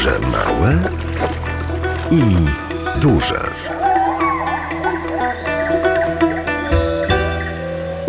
Duże małe i duże.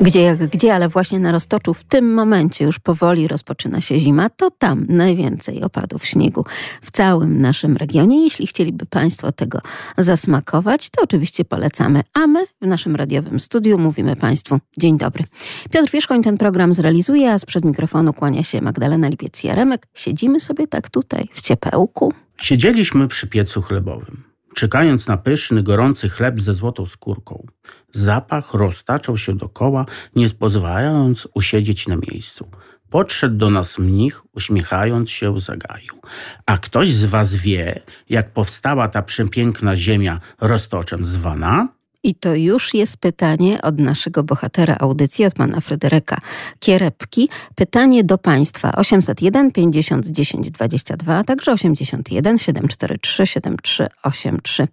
Gdzie jak gdzie, ale właśnie na Roztoczu w tym momencie już powoli rozpoczyna się zima, to tam najwięcej opadów śniegu w całym naszym regionie. Jeśli chcieliby Państwo tego zasmakować, to oczywiście polecamy. A my w naszym radiowym studiu mówimy Państwu dzień dobry. Piotr Wierzchoń ten program zrealizuje, a sprzed mikrofonu kłania się Magdalena Lipiec-Jaremek. Siedzimy sobie tak tutaj w ciepełku. Siedzieliśmy przy piecu chlebowym, czekając na pyszny, gorący chleb ze złotą skórką. Zapach roztaczał się dokoła, nie pozwalając usiedzieć na miejscu. Podszedł do nas mnich, uśmiechając się, zagaił. A ktoś z was wie, jak powstała ta przepiękna ziemia roztoczem zwana? I to już jest pytanie od naszego bohatera audycji, od pana Fryderyka Kierepki. Pytanie do państwa 801 50 10 22, a także 81 743 7383.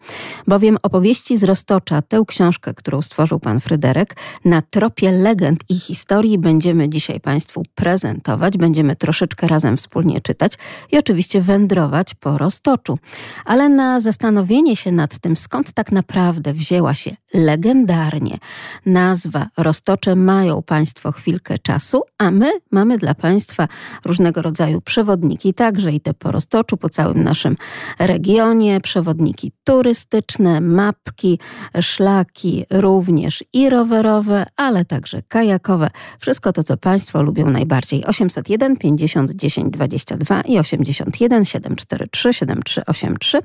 Bowiem opowieści z Roztocza, tę książkę, którą stworzył pan Fryderyk, na tropie legend i historii będziemy dzisiaj państwu prezentować. Będziemy troszeczkę razem wspólnie czytać i oczywiście wędrować po Roztoczu. Ale na zastanowienie się nad tym, skąd tak naprawdę wzięła się legendarnie nazwa Roztocze mają Państwo chwilkę czasu, a my mamy dla Państwa różnego rodzaju przewodniki, także i te po Roztoczu, po całym naszym regionie, przewodniki turystyczne, mapki, szlaki, również i rowerowe, ale także kajakowe. Wszystko to, co Państwo lubią najbardziej. 801 50 10 22 i 81 743 7383.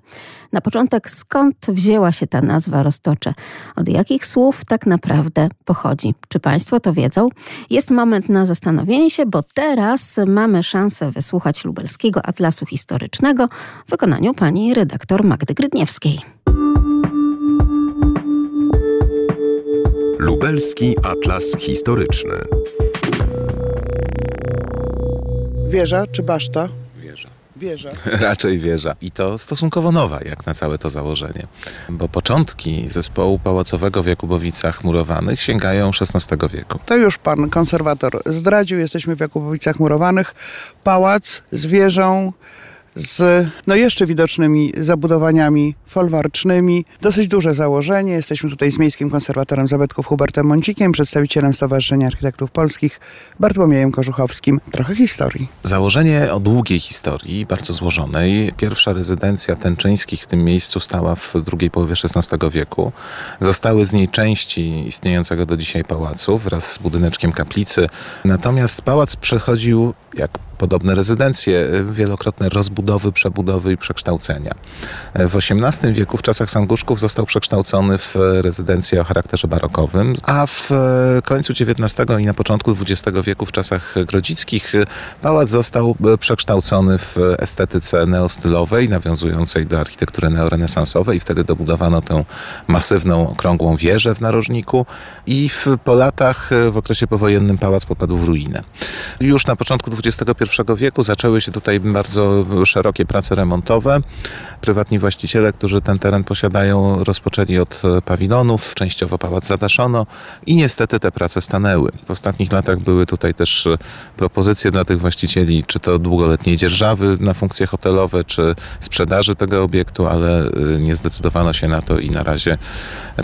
Na początek, skąd wzięła się ta nazwa Roztocze? Od jakich słów tak naprawdę pochodzi? Czy Państwo to wiedzą? Jest moment na zastanowienie się, bo teraz mamy szansę wysłuchać lubelskiego atlasu historycznego w wykonaniu pani redaktor Magdy Grydniewskiej. Lubelski Atlas Historyczny. Wieża czy baszta? Wieża. Raczej wieża. I to stosunkowo nowa, jak na całe to założenie. Bo początki zespołu pałacowego w Jakubowicach murowanych sięgają XVI wieku. To już pan konserwator zdradził. Jesteśmy w Jakubowicach Murowanych. Pałac z wieżą, z no jeszcze widocznymi zabudowaniami folwarcznymi. Dosyć duże założenie. Jesteśmy tutaj z miejskim konserwatorem zabytków Hubertem Mącikiem, przedstawicielem Stowarzyszenia Architektów Polskich Bartłomiejem Korzuchowskim. Trochę historii. Założenie o długiej historii, bardzo złożonej. Pierwsza rezydencja Tęczyńskich w tym miejscu stała w drugiej połowie XVI wieku. Zostały z niej części istniejącego do dzisiaj pałacu wraz z budyneczkiem kaplicy. Natomiast pałac przechodził, jak podobne rezydencje, wielokrotne rozbudowy, przebudowy i przekształcenia. W XVIII wieku, w czasach Sanguszków, został przekształcony w rezydencję o charakterze barokowym, a w końcu XIX i na początku XX wieku, w czasach grodzickich, pałac został przekształcony w estetyce neostylowej, nawiązującej do architektury neorenesansowej. Wtedy dobudowano tę masywną, okrągłą wieżę w narożniku i w, po latach, w okresie powojennym, pałac popadł w ruinę. Już na początku XXI wieku zaczęły się tutaj bardzo szerokie prace remontowe. Prywatni właściciele, którzy ten teren posiadają, rozpoczęli od pawilonów, częściowo pałac zadaszono i niestety te prace stanęły. W ostatnich latach były tutaj też propozycje dla tych właścicieli, czy to długoletniej dzierżawy na funkcje hotelowe, czy sprzedaży tego obiektu, ale nie zdecydowano się na to i na razie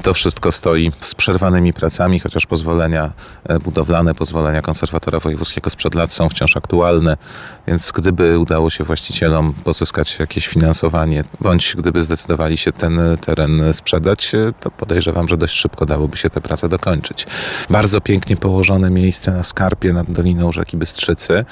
to wszystko stoi z przerwanymi pracami, chociaż pozwolenia budowlane, pozwolenia konserwatora wojewódzkiego sprzed lat są wciąż aktualne, więc gdyby udało się właścicielom pozyskać jakieś finansowanie, bądź gdyby zdecydowali się ten teren sprzedać, to podejrzewam, że dość szybko dałoby się te prace dokończyć. Bardzo pięknie położone miejsce na skarpie nad doliną rzeki Bystrzycy,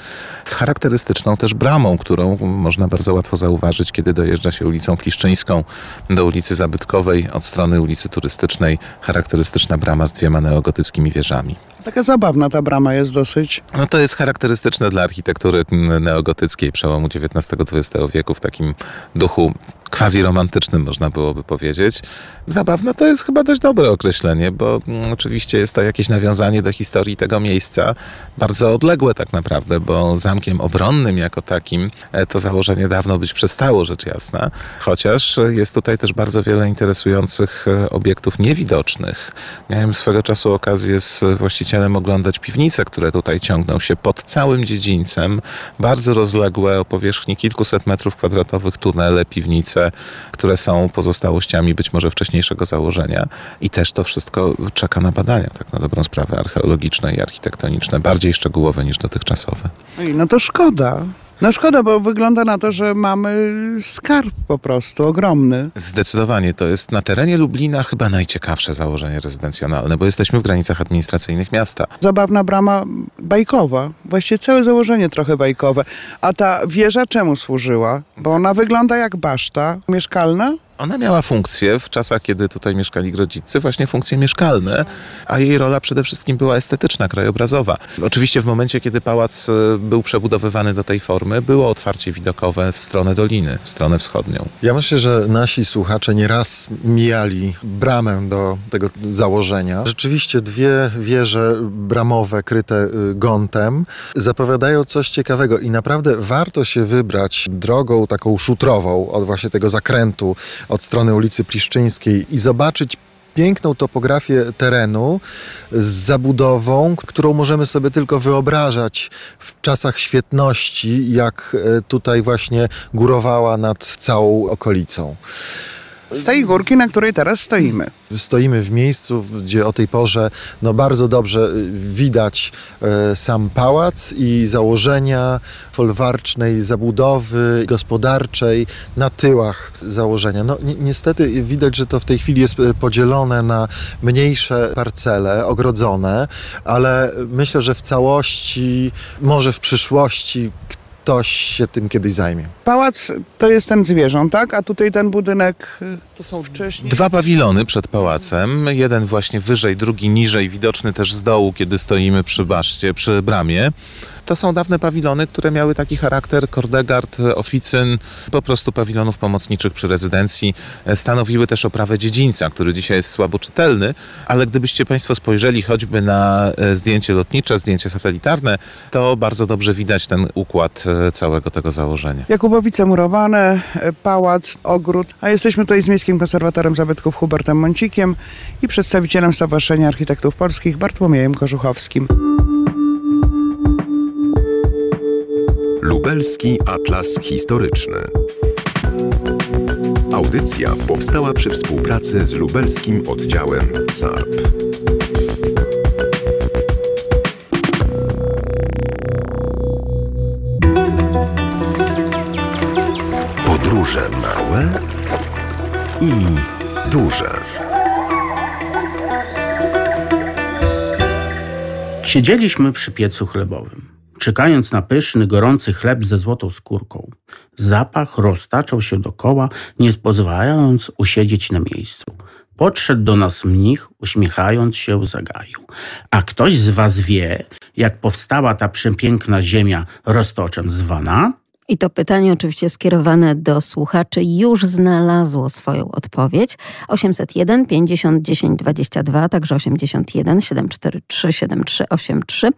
z charakterystyczną też bramą, którą można bardzo łatwo zauważyć, kiedy dojeżdża się ulicą Pliszczyńską do ulicy Zabytkowej od strony ulicy Turystycznej. Charakterystyczna brama z dwiema neogotyckimi wieżami. Taka zabawna ta brama jest dosyć. No to jest charakterystyczne dla architektury neogotyckiej przełomu XIX-XX wieku w takim duchu quasi romantycznym, można byłoby powiedzieć. Zabawne to jest chyba dość dobre określenie, bo mm, oczywiście jest to jakieś nawiązanie do historii tego miejsca, bardzo odległe tak naprawdę, bo zamkiem obronnym jako takim e, to założenie dawno być przestało, rzecz jasna. Chociaż jest tutaj też bardzo wiele interesujących e, obiektów niewidocznych. Miałem swego czasu okazję z właścicielem oglądać piwnice, które tutaj ciągną się pod całym dziedzińcem. Bardzo rozległe, o powierzchni kilkuset metrów kwadratowych tunele, piwnice, które są pozostałościami być może wcześniejszego założenia. I też to wszystko czeka na badania, tak na dobrą sprawę, archeologiczne i architektoniczne, bardziej szczegółowe niż dotychczasowe. Oj, no to szkoda. No szkoda, bo wygląda na to, że mamy skarb po prostu ogromny. Zdecydowanie to jest na terenie Lublina chyba najciekawsze założenie rezydencjonalne, bo jesteśmy w granicach administracyjnych miasta. Zabawna brama bajkowa. Właściwie całe założenie trochę bajkowe. A ta wieża czemu służyła? Bo ona wygląda jak baszta mieszkalna. Ona miała funkcję w czasach, kiedy tutaj mieszkali grodzicy, właśnie funkcje mieszkalne, a jej rola przede wszystkim była estetyczna, krajobrazowa. Oczywiście w momencie, kiedy pałac e, był przebudowywany do tej formy, było otwarcie widokowe w stronę doliny, w stronę wschodnią. Ja myślę, że nasi słuchacze nieraz mijali bramę do tego założenia. Rzeczywiście dwie wieże bramowe kryte y, gątem zapowiadają coś ciekawego i naprawdę warto się wybrać drogą taką szutrową od właśnie tego zakrętu od strony ulicy Pliszczyńskiej i zobaczyć piękną topografię terenu z zabudową, którą możemy sobie tylko wyobrażać w czasach świetności, jak e, tutaj właśnie górowała nad całą okolicą. Z tej górki, na której teraz stoimy. Stoimy w miejscu, gdzie o tej porze no, bardzo dobrze y, widać e, sam pałac i założenia folwarcznej zabudowy gospodarczej na tyłach założenia. No, ni niestety widać, że to w tej chwili jest e, podzielone na mniejsze parcele, ogrodzone, ale myślę, że w całości, może w przyszłości ktoś się tym kiedyś zajmie. Pałac to jest ten zwierząt, tak? A tutaj ten budynek y, to są wcześniej. Dwa pawilony przed pałacem, jeden właśnie wyżej, drugi niżej, widoczny też z dołu, kiedy stoimy przy baszcie, przy bramie. To są dawne pawilony, które miały taki charakter kordegard, oficyn, po prostu pawilonów pomocniczych przy rezydencji. E, Stanowiły też oprawę dziedzińca, który dzisiaj jest słabo czytelny, ale gdybyście Państwo spojrzeli choćby na e, zdjęcie lotnicze, zdjęcie satelitarne, to bardzo dobrze widać ten układ e, całego tego założenia. Jakubowice murowane, pałac, ogród, a jesteśmy tutaj z Miejskim Konserwatorem Zabytków Hubertem Mącikiem i przedstawicielem Stowarzyszenia Architektów Polskich Bartłomiejem Korzuchowskim. Lubelski Atlas Historyczny. Audycja powstała przy współpracy z lubelskim oddziałem SARP. Podróże małe i duże. Siedzieliśmy przy piecu chlebowym, czekając na pyszny, gorący chleb ze złotą skórką. Zapach roztaczał się dokoła, nie pozwalając usiedzieć na miejscu. Podszedł do nas mnich, uśmiechając się, zagaił. A ktoś z was wie, jak powstała ta przepiękna ziemia roztoczem zwana? I to pytanie oczywiście skierowane do słuchaczy już znalazło swoją odpowiedź. 801 50 10 22, także 81 743 7383,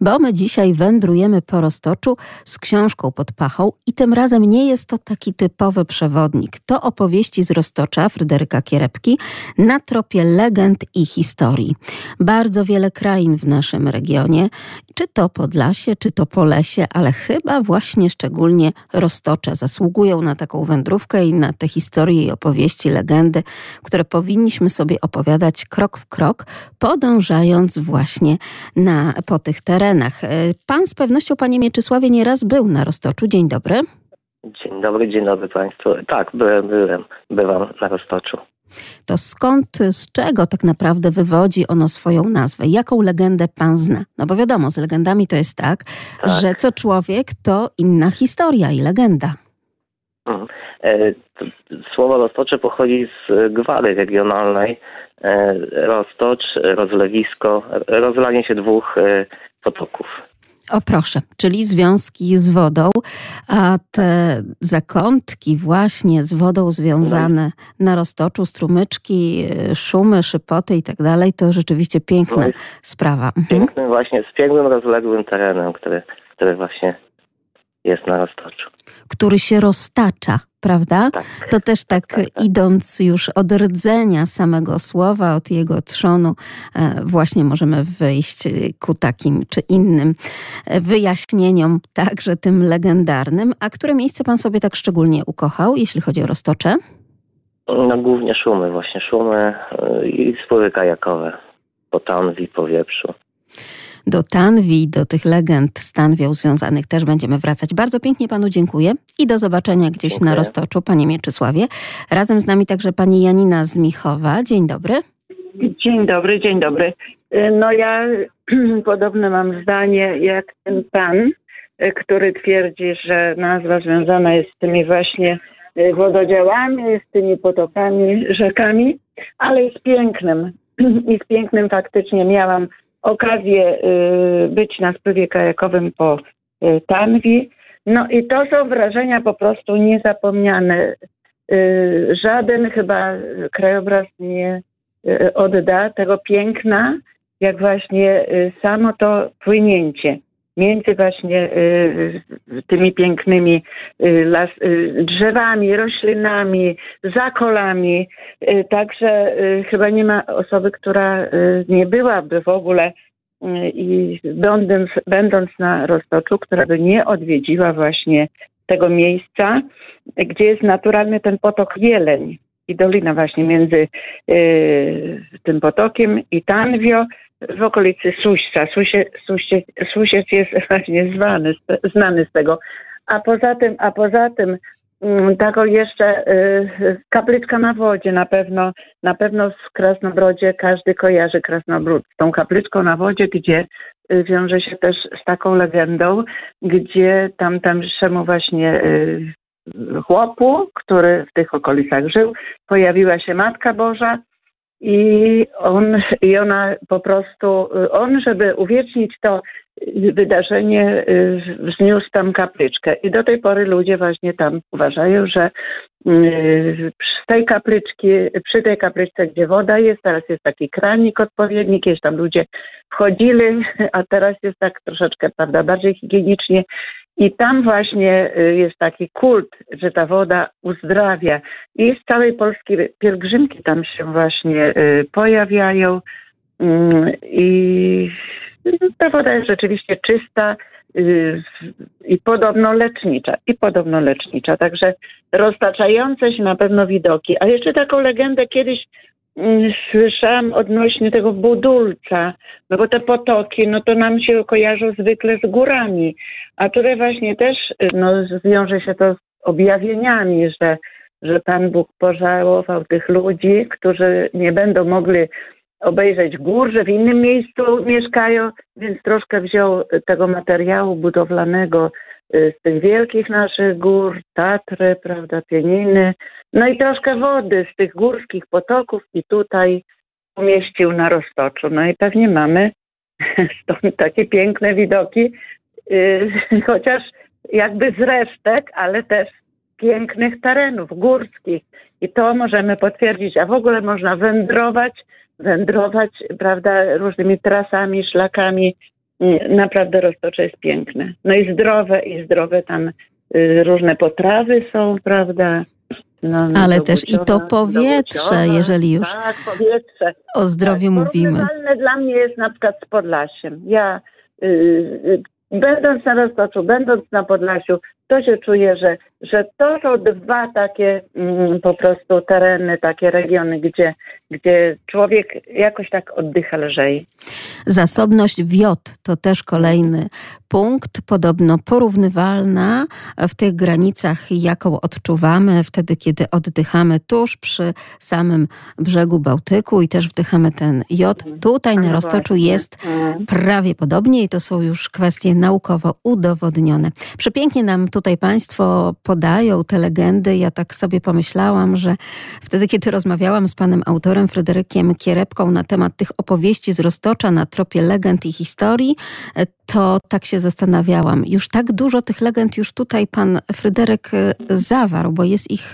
bo my dzisiaj wędrujemy po Roztoczu z książką pod pachą i tym razem nie jest to taki typowy przewodnik. To opowieści z Roztocza Fryderyka Kierepki na tropie legend i historii. Bardzo wiele krain w naszym regionie, czy to Podlasie, czy to Polesie, ale chyba właśnie szczególnie Roztocze zasługują na taką wędrówkę i na te historie i opowieści, legendy, które powinniśmy sobie opowiadać krok w krok, podążając właśnie na, po tych terenach. E, Pan z pewnością, panie Mieczysławie, nieraz był na Roztoczu. Dzień dobry. Dzień dobry, dzień dobry Państwu. Tak, byłem, byłem, bywam na Roztoczu. To skąd, z czego tak naprawdę wywodzi ono swoją nazwę? Jaką legendę pan zna? No bo wiadomo, z legendami to jest tak, Tak. że co człowiek to inna historia i legenda. Mhm. E, Słowo Roztocze pochodzi z e, gwary regionalnej. E, Roztocz, rozlewisko, rozlanie się dwóch e, potoków. O proszę, czyli związki z wodą, a te zakątki właśnie z wodą związane na roztoczu, strumyczki, y, szumy, szypoty i tak dalej, to rzeczywiście piękna No sprawa. Mhm. Pięknym właśnie, z pięknym, rozległym terenem, który, który właśnie jest na roztoczu. Który się roztacza, prawda? Tak. To też tak, tak, tak. idąc już od rdzenia samego słowa, od jego trzonu, e, właśnie możemy wyjść e, ku takim czy innym e, wyjaśnieniom, także tym legendarnym. A które miejsce pan sobie tak szczególnie ukochał, jeśli chodzi o roztocze? No głównie szumy, właśnie szumy i spływy kajakowe po Tanwi, po Wieprzu. Do Tanwi, do tych legend z Tanwią związanych też będziemy wracać. Bardzo pięknie panu dziękuję i do zobaczenia gdzieś Dziękuję. na Roztoczu, panie Mieczysławie. Razem z nami także pani Janina z Michowa. Dzień dobry. Dzień dobry, dzień dobry. Y, No ja podobne mam zdanie jak ten pan, y, który twierdzi, że nazwa związana jest z tymi właśnie y, wododziałami, z tymi potokami, rzekami, ale jest pięknym. I z pięknym faktycznie miałam okazję y, być na spływie kajakowym po y, Tanwi. No i to są wrażenia po prostu niezapomniane. Y, Żaden chyba krajobraz nie odda tego piękna, jak właśnie samo to płynięcie między właśnie y, tymi pięknymi y, las, y, drzewami, roślinami, zakolami. Y, Także y, chyba nie ma osoby, która y, nie byłaby w ogóle y, i będąc, będąc na Roztoczu, która by nie odwiedziła właśnie tego miejsca, gdzie jest naturalny ten potok Jeleń i dolina właśnie między y, tym potokiem i Tanwio w okolicy Suśca. Susie, jest właśnie zwany, znany z tego. A poza tym, a poza tym mm, taką jeszcze y, kapliczka na wodzie na pewno, na pewno w Krasnobrodzie każdy kojarzy Krasnobród tą kapliczką na wodzie, gdzie y, wiąże się też z taką legendą, gdzie tam tamszemu właśnie y, chłopu, który w tych okolicach żył, pojawiła się Matka Boża i on, i ona po prostu, on, żeby uwiecznić to wydarzenie, y, wzniósł tam kapliczkę. I do tej pory ludzie właśnie tam uważają, że y, z tej kapliczki, przy tej kapliczce, gdzie woda jest, teraz jest taki kranik odpowiedni, kiedyś tam ludzie wchodzili, a teraz jest tak troszeczkę, prawda, bardziej higienicznie. I tam właśnie y, jest taki kult, że ta woda uzdrawia. I z całej Polski pielgrzymki tam się właśnie y, pojawiają. Mm, I ta woda jest rzeczywiście czysta y, i podobno lecznicza. I podobno lecznicza. Także roztaczające się na pewno widoki. A jeszcze taką legendę kiedyś słyszałam odnośnie tego budulca, no bo te potoki, no to nam się kojarzą zwykle z górami, a tutaj właśnie też no, zwiąże się to z objawieniami, że, że Pan Bóg pożałował tych ludzi, którzy nie będą mogli obejrzeć gór, że w innym miejscu mieszkają, więc troszkę wziął tego materiału budowlanego z tych wielkich naszych gór, Tatry, prawda, Pieniny, no i troszkę wody z tych górskich potoków i tutaj umieścił na Roztoczu. No i pewnie mamy stąd takie piękne widoki, y, chociaż jakby z resztek, ale też pięknych terenów górskich. I to możemy potwierdzić. A w ogóle można wędrować, wędrować, prawda, różnymi trasami, szlakami. Naprawdę Roztocze jest piękne. No i zdrowe, i zdrowe tam y, różne potrawy są, prawda. No, Ale do też i to Buciowa- powietrze, Buciowa. jeżeli już Tak, powietrze. o zdrowiu tak, mówimy. Dla mnie jest na przykład z Podlasiem. Ja y, y, będąc na Roztoczu, będąc na Podlasiu, to się czuję, że, że to są dwa takie mm, po prostu tereny, takie regiony, gdzie, gdzie człowiek jakoś tak oddycha lżej. Zasobność wiot to też kolejny punkt, podobno porównywalna w tych granicach, jaką odczuwamy wtedy, kiedy oddychamy tuż przy samym brzegu Bałtyku i też wdychamy ten jod. Tutaj na No Roztoczu jest Mm. prawie podobnie i to są już kwestie naukowo udowodnione. Przepięknie nam tutaj Państwo podają te legendy. Ja tak sobie pomyślałam, że wtedy, kiedy rozmawiałam z panem autorem Fryderykiem Kierepką na temat tych opowieści z Roztocza na tropie legend i historii, e, to tak się zastanawiałam. Już tak dużo tych legend już tutaj pan Fryderyk e, zawarł, bo jest ich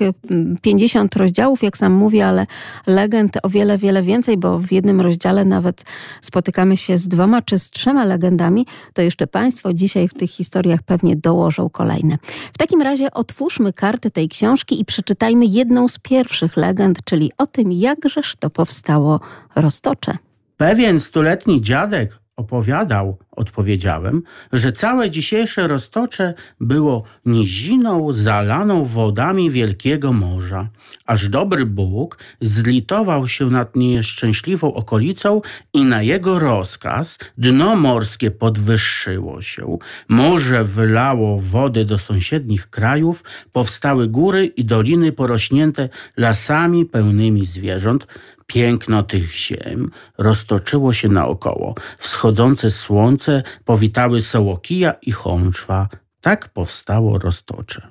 50 rozdziałów, jak sam mówi, ale legend o wiele, wiele więcej, bo w jednym rozdziale nawet spotykamy się z dwoma czy z trzema legendami, to jeszcze państwo dzisiaj w tych historiach pewnie dołożą kolejne. W takim razie otwórzmy karty tej książki i przeczytajmy jedną z pierwszych legend, czyli o tym, jakżeż to powstało roztocze. Pewien stuletni dziadek opowiadał, odpowiedziałem, że całe dzisiejsze roztocze było niziną zalaną wodami wielkiego morza, aż dobry Bóg zlitował się nad nieszczęśliwą okolicą i na jego rozkaz dno morskie podwyższyło się, morze wylało wody do sąsiednich krajów, powstały góry i doliny porośnięte lasami pełnymi zwierząt, Piękno tych ziem roztoczyło się naokoło. Wschodzące słońce powitały sołokija i chączwa. Tak powstało roztocze.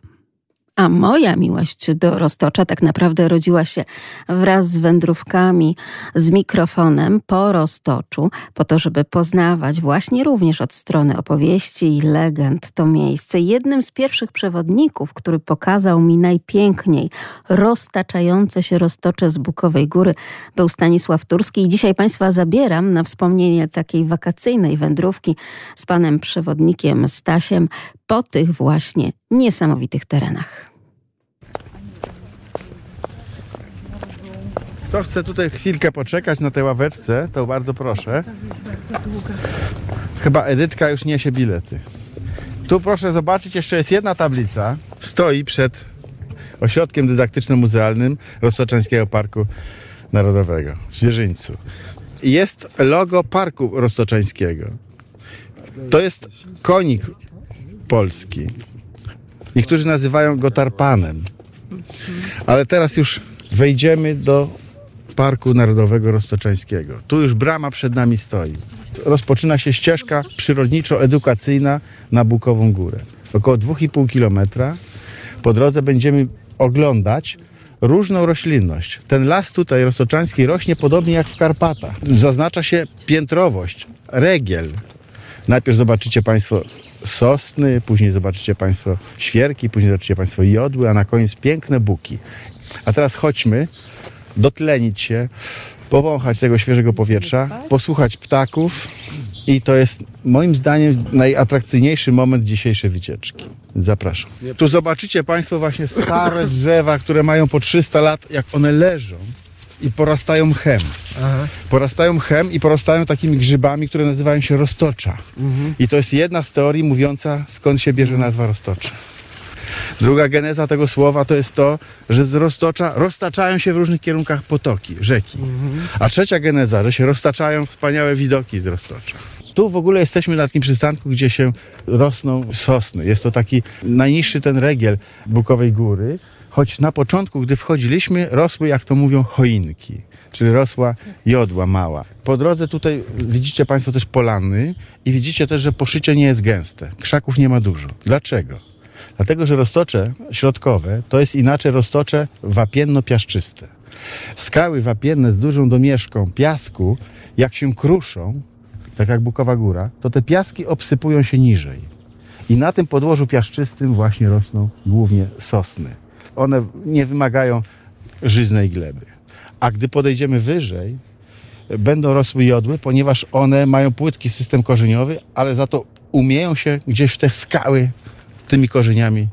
A moja miłość do roztocza tak naprawdę rodziła się wraz z wędrówkami z mikrofonem po roztoczu, po to, żeby poznawać właśnie również od strony opowieści i legend to miejsce. Jednym z pierwszych przewodników, który pokazał mi najpiękniej roztaczające się roztocze z Bukowej Góry, był Stanisław Turski. I dzisiaj Państwa zabieram na wspomnienie takiej wakacyjnej wędrówki z panem przewodnikiem Stasiem po tych właśnie niesamowitych terenach. Kto chce tutaj chwilkę poczekać na tej ławeczce, to bardzo proszę. Chyba Edytka już niesie bilety. Tu proszę zobaczyć, jeszcze jest jedna tablica. Stoi przed ośrodkiem dydaktyczno-muzealnym Rostoczańskiego Parku Narodowego w Zwierzyńcu. Jest logo Parku Roztoczańskiego. To jest konik polski. Niektórzy nazywają go tarpanem. Ale teraz już wejdziemy do Parku Narodowego Roztoczańskiego. Tu już brama przed nami stoi. Rozpoczyna się ścieżka przyrodniczo-edukacyjna na Bukową Górę. Około 2,5 kilometra. Po drodze będziemy oglądać różną roślinność. Ten las tutaj roztoczański rośnie podobnie jak w Karpatach. Zaznacza się piętrowość, regiel. Najpierw zobaczycie Państwo sosny, później zobaczycie Państwo świerki, później zobaczycie Państwo jodły, a na koniec piękne buki. A teraz chodźmy dotlenić się, powąchać tego świeżego powietrza, posłuchać ptaków i to jest moim zdaniem najatrakcyjniejszy moment dzisiejszej wycieczki. Zapraszam. Tu zobaczycie Państwo właśnie stare drzewa, które mają po 300 lat, jak one leżą i porastają mchem. Aha. Porastają mchem i porastają takimi grzybami, które nazywają się roztocza. Mhm. I to jest jedna z teorii mówiąca, skąd się bierze nazwa roztocza. Druga geneza tego słowa to jest to, że roztocza roztaczają się w różnych kierunkach potoki, rzeki. A trzecia geneza, że się roztaczają wspaniałe widoki z roztocza. Tu w ogóle jesteśmy na takim przystanku, gdzie się rosną sosny. Jest to taki najniższy ten regiel Bukowej Góry, choć na początku, gdy wchodziliśmy, rosły, jak to mówią, choinki czyli rosła jodła mała. Po drodze tutaj widzicie Państwo też polany i widzicie też, że poszycie nie jest gęste. Krzaków nie ma dużo. Dlaczego? Dlatego, że roztocze środkowe to jest inaczej roztocze wapienno-piaszczyste. Skały wapienne z dużą domieszką piasku, jak się kruszą, tak jak Bukowa Góra, to te piaski obsypują się niżej. I na tym podłożu piaszczystym właśnie rosną głównie sosny. One nie wymagają żyznej gleby. A gdy podejdziemy wyżej, będą rosły jodły, ponieważ one mają płytki system korzeniowy, ale za to umieją się gdzieś w te skały tymi korzeniami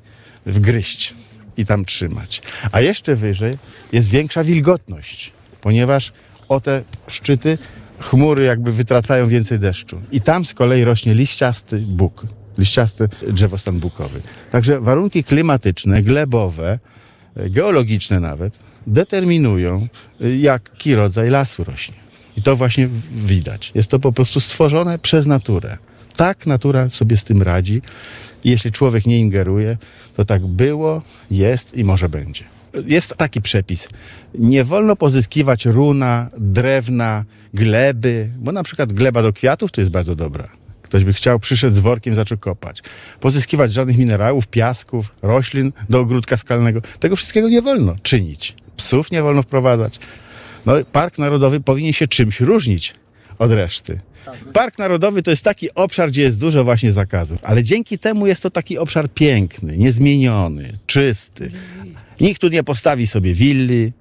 wgryźć i tam trzymać. A jeszcze wyżej jest większa wilgotność, ponieważ o te szczyty chmury jakby wytracają więcej deszczu. I tam z kolei rośnie liściasty buk, liściasty drzewostan bukowy. Także warunki klimatyczne, glebowe, geologiczne nawet, determinują, jaki rodzaj lasu rośnie. I to właśnie widać. Jest to po prostu stworzone przez naturę. Tak natura sobie z tym radzi. Jeśli człowiek nie ingeruje, to tak było, jest i może będzie. Jest taki przepis. Nie wolno pozyskiwać runa, drewna, gleby, bo na przykład gleba do kwiatów to jest bardzo dobra. Ktoś by chciał, przyszedł z workiem, zaczął kopać. Pozyskiwać żadnych minerałów, piasków, roślin do ogródka skalnego. Tego wszystkiego nie wolno czynić. Psów nie wolno wprowadzać. No, Park Narodowy powinien się czymś różnić od reszty. Park Narodowy to jest taki obszar, gdzie jest dużo właśnie zakazów, ale dzięki temu jest to taki obszar piękny, niezmieniony, czysty. Nikt tu nie postawi sobie willi,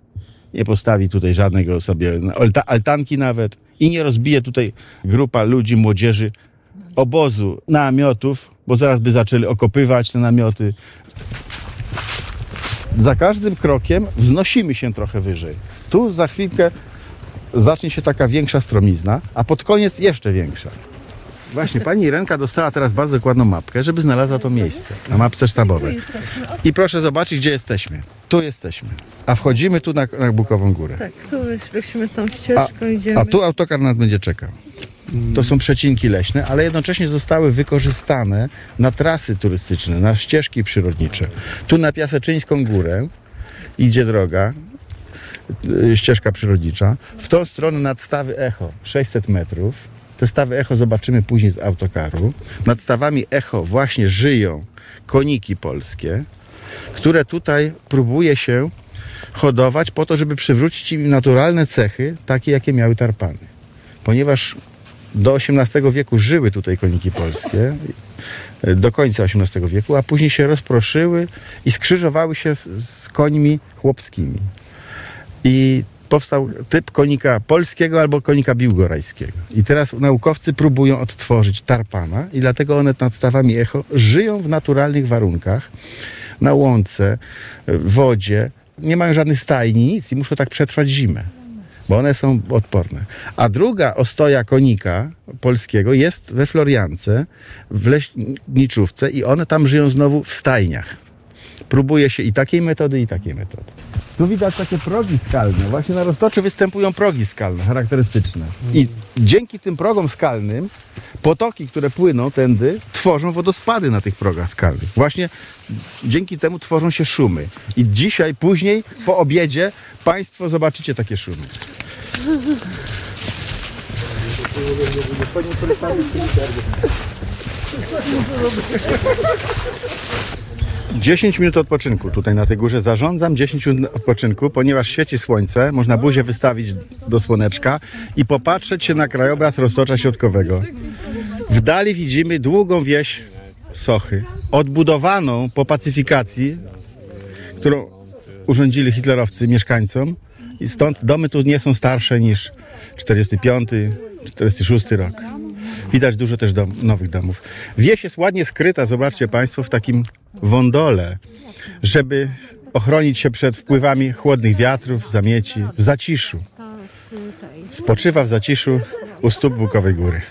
nie postawi tutaj żadnego sobie alta- altanki nawet i nie rozbije tutaj grupa ludzi, młodzieży obozu namiotów, bo zaraz by zaczęli okopywać te namioty. Za każdym krokiem wznosimy się trochę wyżej. Tu za chwilkę zacznie się taka większa stromizna, a pod koniec jeszcze większa. Właśnie, pani Renka dostała teraz bardzo dokładną mapkę, żeby znalazła to miejsce na mapce sztabowej. I proszę zobaczyć, gdzie jesteśmy. Tu jesteśmy. A wchodzimy tu na, na Bukową Górę. Tak, tu wyszliśmy tą ścieżką, idziemy. A tu autokar nas będzie czekał. To są przecinki leśne, ale jednocześnie zostały wykorzystane na trasy turystyczne, na ścieżki przyrodnicze. Tu na Piaseczyńską Górę idzie droga, ścieżka przyrodnicza. W tą stronę nad stawy Echo 600 metrów. Te stawy Echo zobaczymy później z autokaru. Nad stawami Echo właśnie żyją koniki polskie, które tutaj próbuje się hodować po to, żeby przywrócić im naturalne cechy, takie jakie miały tarpany. Ponieważ do XVIII wieku żyły tutaj koniki polskie, do końca XVIII wieku, a później się rozproszyły i skrzyżowały się z, z końmi chłopskimi. I powstał typ konika polskiego albo konika biłgorajskiego. I teraz naukowcy próbują odtworzyć tarpana i dlatego one nad stawami echo żyją w naturalnych warunkach, na łące, w wodzie, nie mają żadnych stajni, nic i muszą tak przetrwać zimę bo one są odporne. A druga ostoja konika polskiego jest we Floriance, w leśniczówce i one tam żyją znowu w stajniach. Próbuje się i takiej metody, i takiej metody. Tu widać takie progi skalne. Właśnie na roztoczy występują progi skalne, charakterystyczne. I dzięki tym progom skalnym potoki, które płyną tędy, tworzą wodospady na tych progach skalnych. Właśnie dzięki temu tworzą się szumy. I dzisiaj, później, po obiedzie, Państwo zobaczycie takie szumy. 10 minut odpoczynku tutaj na tej górze. Zarządzam 10 minut odpoczynku, ponieważ świeci słońce. Można buzię wystawić do słoneczka i popatrzeć się na krajobraz roztocza środkowego. W dali widzimy długą wieś Sochy, odbudowaną po pacyfikacji, którą urządzili hitlerowcy mieszkańcom. I stąd domy tu nie są starsze niż 45, 46 rok. Widać dużo też dom, nowych domów. Wieś jest ładnie skryta, zobaczcie Państwo, w takim wądole, żeby ochronić się przed wpływami chłodnych wiatrów, zamieci, w zaciszu. Spoczywa w zaciszu u stóp Bukowej Góry.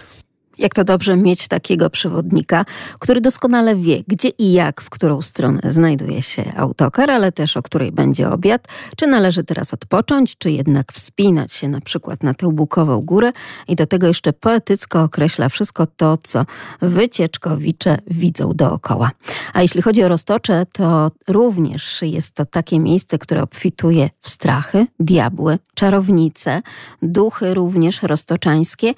Jak to dobrze mieć takiego przewodnika, który doskonale wie, gdzie i jak, w którą stronę znajduje się autokar, ale też o której będzie obiad, czy należy teraz odpocząć, czy jednak wspinać się na przykład na tę Bukową Górę i do tego jeszcze poetycko określa wszystko to, co wycieczkowicze widzą dookoła. A jeśli chodzi o Roztocze, to również jest to takie miejsce, które obfituje w strachy, diabły, czarownice, duchy również roztoczańskie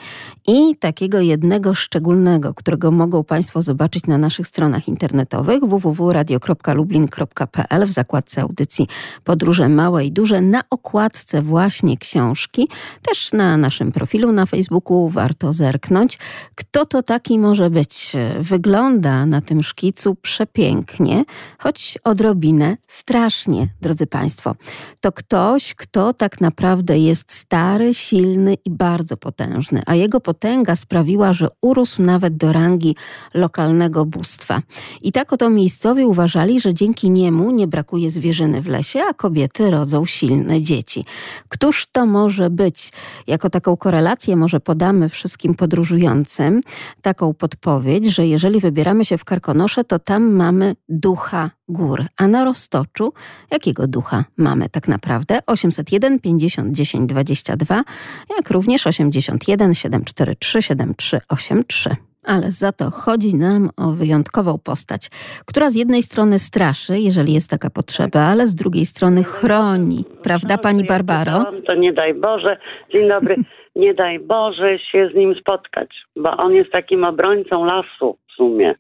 i takiego jednego szczególnego, którego mogą Państwo zobaczyć na naszych stronach internetowych www.radio.lublin.pl w zakładce audycji Podróże Małe i Duże na okładce właśnie książki. Też na naszym profilu na Facebooku warto zerknąć. Kto to taki może być? Wygląda na tym szkicu przepięknie, choć odrobinę strasznie, drodzy Państwo. To ktoś, kto tak naprawdę jest stary, silny i bardzo potężny, a jego potęga sprawiła, że urósł nawet do rangi lokalnego bóstwa. I tak oto miejscowi uważali, że dzięki niemu nie brakuje zwierzyny w lesie, a kobiety rodzą silne dzieci. Któż to może być? Jako taką korelację może podamy wszystkim podróżującym taką podpowiedź, że jeżeli wybieramy się w Karkonosze, to tam mamy ducha gór. A na Roztoczu jakiego ducha mamy tak naprawdę? 801 50 10 22, jak również 81 743 7383. Ale za to chodzi nam o wyjątkową postać, która z jednej strony straszy, jeżeli jest taka potrzeba, ale z drugiej strony chroni. Prawda, pani Barbaro? To nie daj Boże, dzień dobry, nie daj Boże się z nim spotkać, bo on jest takim obrońcą lasu w sumie.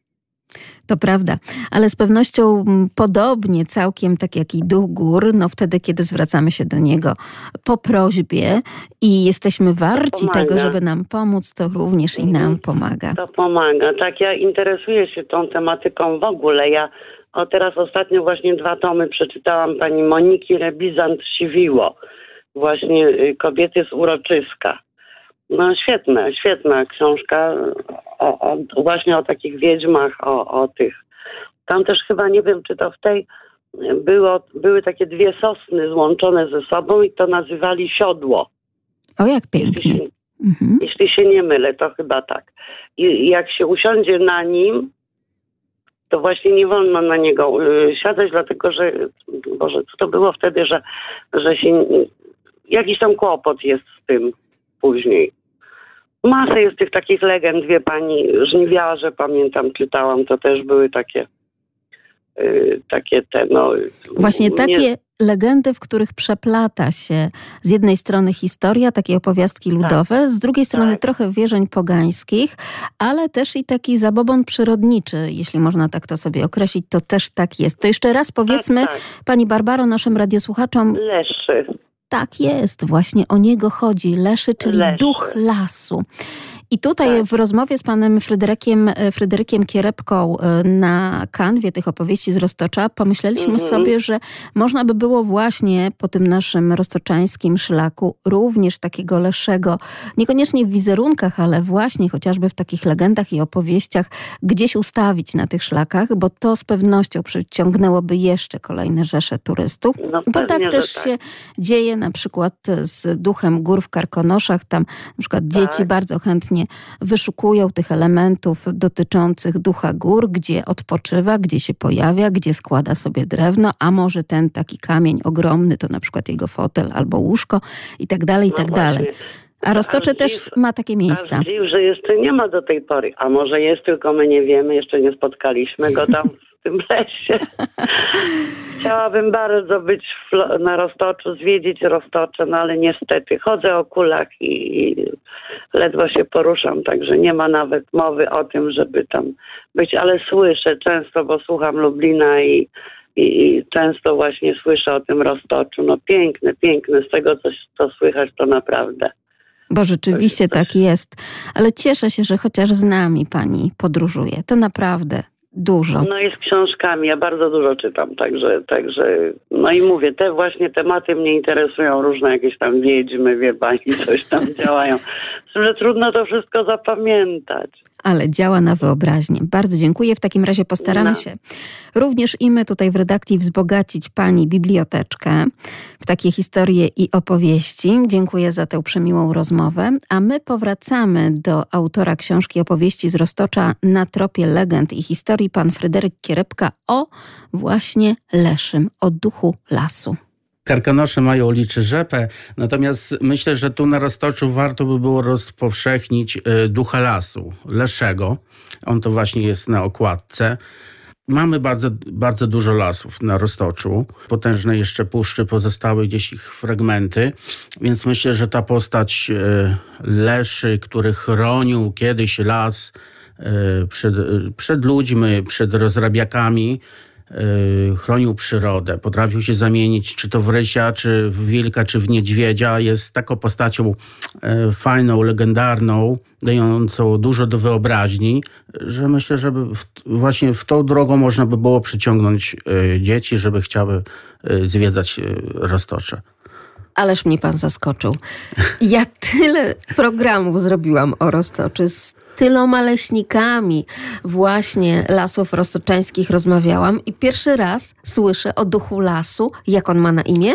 To prawda, ale z pewnością podobnie całkiem tak jak i duch gór, no wtedy, kiedy zwracamy się do niego po prośbie i jesteśmy warci tego, żeby nam pomóc, to również i nam pomaga. To pomaga. Tak, ja interesuję się tą tematyką w ogóle. Ja o teraz ostatnio właśnie dwa tomy przeczytałam pani Moniki Rebizant-Siwiło. Właśnie y, Kobiety z Uroczyska. No świetna, świetna książka o, o, właśnie o takich wiedźmach, o, o tych. Tam też chyba, nie wiem, czy to w tej było, były takie dwie sosny złączone ze sobą i to nazywali siodło. O, jak pięknie. Mhm. Jeśli się nie mylę, to chyba tak. I jak się usiądzie na nim, to właśnie nie wolno na niego y, siadać, dlatego że, Boże, co to było wtedy, że, że się, jakiś tam kłopot jest z tym później. Masę jest tych takich legend, wie pani, żniwiarze, pamiętam, czytałam, to też były takie, y, takie te, no... Właśnie nie- takie legendy, w których przeplata się z jednej strony historia, takie opowiastki ludowe, z drugiej strony trochę wierzeń pogańskich, ale też i taki zabobon przyrodniczy, jeśli można tak to sobie określić, to też tak jest. To jeszcze raz powiedzmy, tak. Pani Barbaro, naszym radiosłuchaczom, Leszczy. Tak jest, właśnie o niego chodzi. Leszy, czyli Leszy. duch lasu. I tutaj Tak. w rozmowie z panem Fryderykiem, e, Fryderykiem Kierepką e, na kanwie tych opowieści z Roztocza pomyśleliśmy Mhm. sobie, że można by było właśnie po tym naszym roztoczańskim szlaku również takiego leszego, niekoniecznie w wizerunkach, ale właśnie chociażby w takich legendach i opowieściach gdzieś ustawić na tych szlakach, bo to z pewnością przyciągnęłoby jeszcze kolejne rzesze turystów. No bo pewnie, tak też tak. się dzieje na przykład z duchem gór w Karkonoszach. Tam na przykład dzieci Tak. bardzo chętnie wyszukują tych elementów dotyczących ducha gór, gdzie odpoczywa, gdzie się pojawia, gdzie składa sobie drewno, a może ten taki kamień ogromny to na przykład jego fotel albo łóżko i tak dalej, i No tak dalej. właśnie. A Roztocze też ma takie miejsca. Dziw, że jeszcze nie ma do tej pory. A może jest, tylko my nie wiemy, jeszcze nie spotkaliśmy go tam tym lesie. Chciałabym bardzo być na Roztoczu, zwiedzić Roztocze, no ale niestety chodzę o kulach i, ledwo się poruszam, także nie ma nawet mowy o tym, żeby tam być, ale słyszę często, bo słucham Lublina i, i, i często właśnie słyszę o tym Roztoczu. No piękne, piękne, z tego co, co słychać to naprawdę. Bo rzeczywiście tak jest. Ale cieszę się, że chociaż z nami pani podróżuje. To naprawdę dużo. No i z książkami, ja bardzo dużo czytam, także, także no i mówię, te właśnie tematy mnie interesują, różne jakieś tam wiedźmy, wie pani, coś tam działają. Z tym, że trudno to wszystko zapamiętać. ale działa na wyobraźnię. Bardzo dziękuję. W takim razie postaramy No. się również i my tutaj w redakcji wzbogacić Pani biblioteczkę w takie historie i opowieści. Dziękuję za tę przemiłą rozmowę. A my powracamy do autora książki opowieści z Roztocza na tropie legend i historii, pan Fryderyk Kierepka o właśnie Leszym, o duchu lasu. Karkonosze mają liczy rzepę, natomiast myślę, że tu na Roztoczu warto by było rozpowszechnić e, ducha lasu, Leszego. On to właśnie jest na okładce. Mamy bardzo, bardzo dużo lasów na Roztoczu. Potężne jeszcze puszczy, pozostały gdzieś ich fragmenty. Więc myślę, że ta postać e, Leszy, który chronił kiedyś las przed, przed ludźmi, przed rozrabiakami, y, chronił przyrodę, potrafił się zamienić czy to w rysia, czy w wilka, czy w niedźwiedzia. Jest taką postacią y, fajną, legendarną, dającą dużo do wyobraźni, że myślę, że właśnie w tą drogą można by było przyciągnąć y, dzieci, żeby chciały y, zwiedzać y, Roztocze. Ależ mnie pan zaskoczył. Ja tyle programów zrobiłam o Roztoczy, z tyloma leśnikami właśnie lasów roztoczańskich rozmawiałam i pierwszy raz słyszę o duchu lasu. Jak on ma na imię?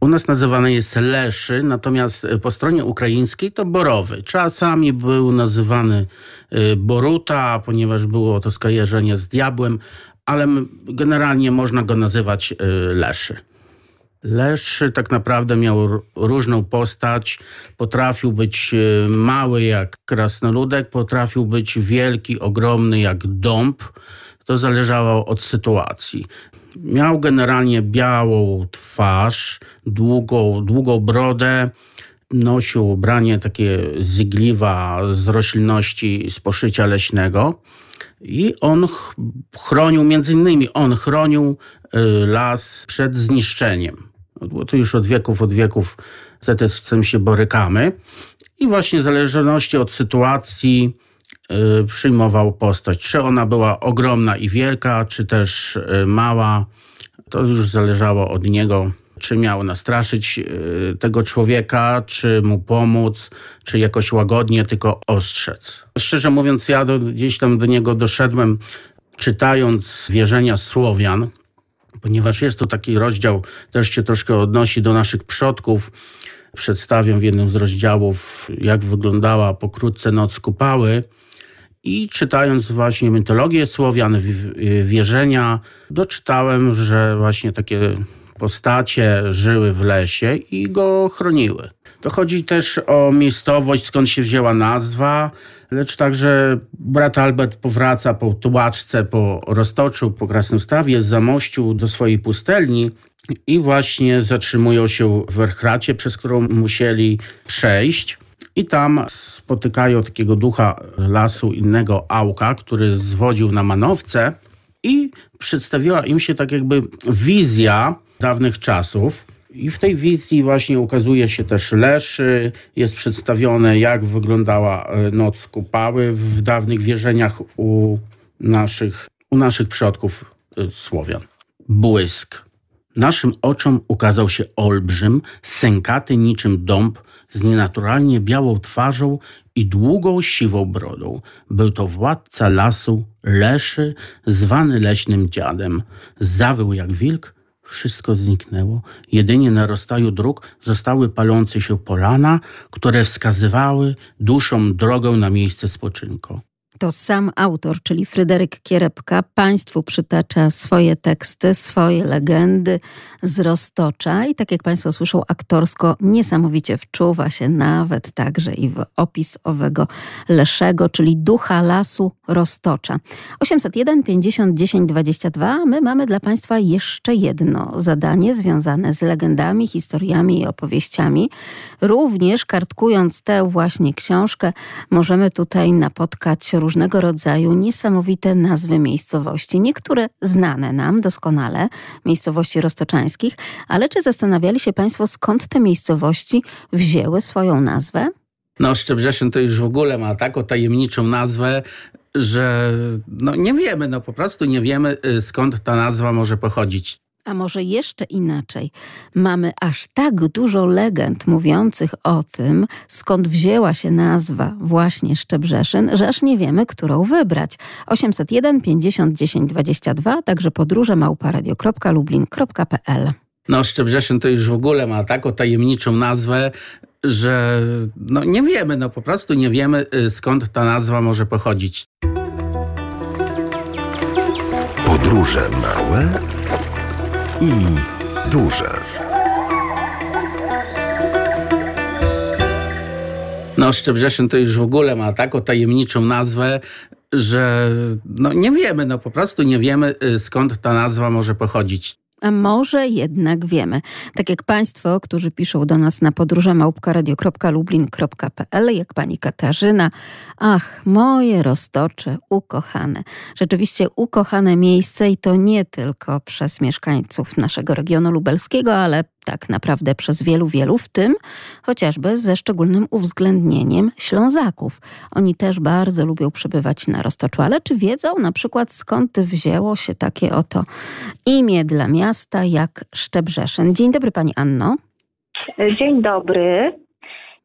U nas nazywany jest Leszy, natomiast po stronie ukraińskiej to Borowy. Czasami był nazywany y, Boruta, ponieważ było to skojarzenie z diabłem, ale generalnie można go nazywać y, Leszy. Leszy tak naprawdę miał różną postać. Potrafił być y, mały jak krasnoludek, potrafił być wielki, ogromny jak dąb. To zależało od sytuacji. Miał generalnie białą twarz, długą, długą brodę, nosił ubranie takie zygliwa z roślinności z poszycia leśnego. I on chronił, między innymi on chronił y, las przed zniszczeniem. Bo to już od wieków, od wieków z tym się borykamy. I właśnie w zależności od sytuacji y, przyjmował postać. Czy ona była ogromna i wielka, czy też y, mała. To już zależało od niego, czy miał nastraszyć tego człowieka, czy mu pomóc, czy jakoś łagodnie tylko ostrzec. Szczerze mówiąc, ja do, gdzieś tam do niego doszedłem, czytając wierzenia Słowian, ponieważ jest to taki rozdział, też się troszkę odnosi do naszych przodków. Przedstawiam w jednym z rozdziałów, jak wyglądała pokrótce Noc Kupały. I czytając właśnie mitologię Słowian, wierzenia, doczytałem, że właśnie takie postacie żyły w lesie i go chroniły. To chodzi też o miejscowość, skąd się wzięła nazwa, lecz także brat Albert powraca po tułaczce, po Roztoczu, po Krasnostawie z Zamościu do swojej pustelni i właśnie zatrzymują się w Werchracie, przez którą musieli przejść. I tam spotykają takiego ducha lasu, innego Auka, który zwodził na manowce i przedstawiła im się tak jakby wizja dawnych czasów. I w tej wizji właśnie ukazuje się też Leszy, jest przedstawione jak wyglądała e, noc kupały w dawnych wierzeniach u naszych, u naszych przodków e, Słowian. Błysk. Naszym oczom ukazał się olbrzym, sękaty niczym dąb, z nienaturalnie białą twarzą i długą siwą brodą. Był to władca lasu, Leszy, zwany leśnym dziadem. Zawył jak wilk, wszystko zniknęło. Jedynie na rozstaju dróg zostały palące się polana, które wskazywały duszom drogę na miejsce spoczynku. To sam autor, czyli Fryderyk Kierepka, Państwu przytacza swoje teksty, swoje legendy z Roztocza i tak jak Państwo słyszą, aktorsko niesamowicie wczuwa się nawet także i w opis owego Leszego, czyli ducha lasu Roztocza. 801 50 10 22. My mamy dla Państwa jeszcze jedno zadanie związane z legendami, historiami i opowieściami. Również kartkując tę właśnie książkę, możemy tutaj napotkać różnego rodzaju niesamowite nazwy miejscowości. Niektóre znane nam doskonale, miejscowości roztoczańskich, ale czy zastanawiali się Państwo, skąd te miejscowości wzięły swoją nazwę? No, Szczebrzeszyn to już w ogóle ma taką tajemniczą nazwę, że no nie wiemy, no po prostu nie wiemy y, skąd ta nazwa może pochodzić. A może jeszcze inaczej, mamy aż tak dużo legend mówiących o tym, skąd wzięła się nazwa właśnie Szczebrzeszyn, że aż nie wiemy, którą wybrać. 801 50 10 22, także podróże małparadio.lublin.pl No Szczebrzeszyn to już w ogóle ma taką tajemniczą nazwę, że no nie wiemy, no po prostu nie wiemy y, skąd ta nazwa może pochodzić. Podróże małe i duże. No Szczebrzeszyn to już w ogóle ma taką tajemniczą nazwę, że no nie wiemy, no po prostu nie wiemy y, skąd ta nazwa może pochodzić. A może jednak wiemy. Tak jak Państwo, którzy piszą do nas na podróże małpka.radio.lublin.pl, jak pani Katarzyna. Ach, moje roztocze, ukochane. Rzeczywiście ukochane miejsce i to nie tylko przez mieszkańców naszego regionu lubelskiego, ale tak naprawdę przez wielu, wielu, w tym chociażby ze szczególnym uwzględnieniem Ślązaków. Oni też bardzo lubią przebywać na Roztoczu, ale czy wiedzą na przykład skąd wzięło się takie oto imię dla miasta jak Szczebrzeszyn? Dzień dobry Pani Anno. Dzień dobry.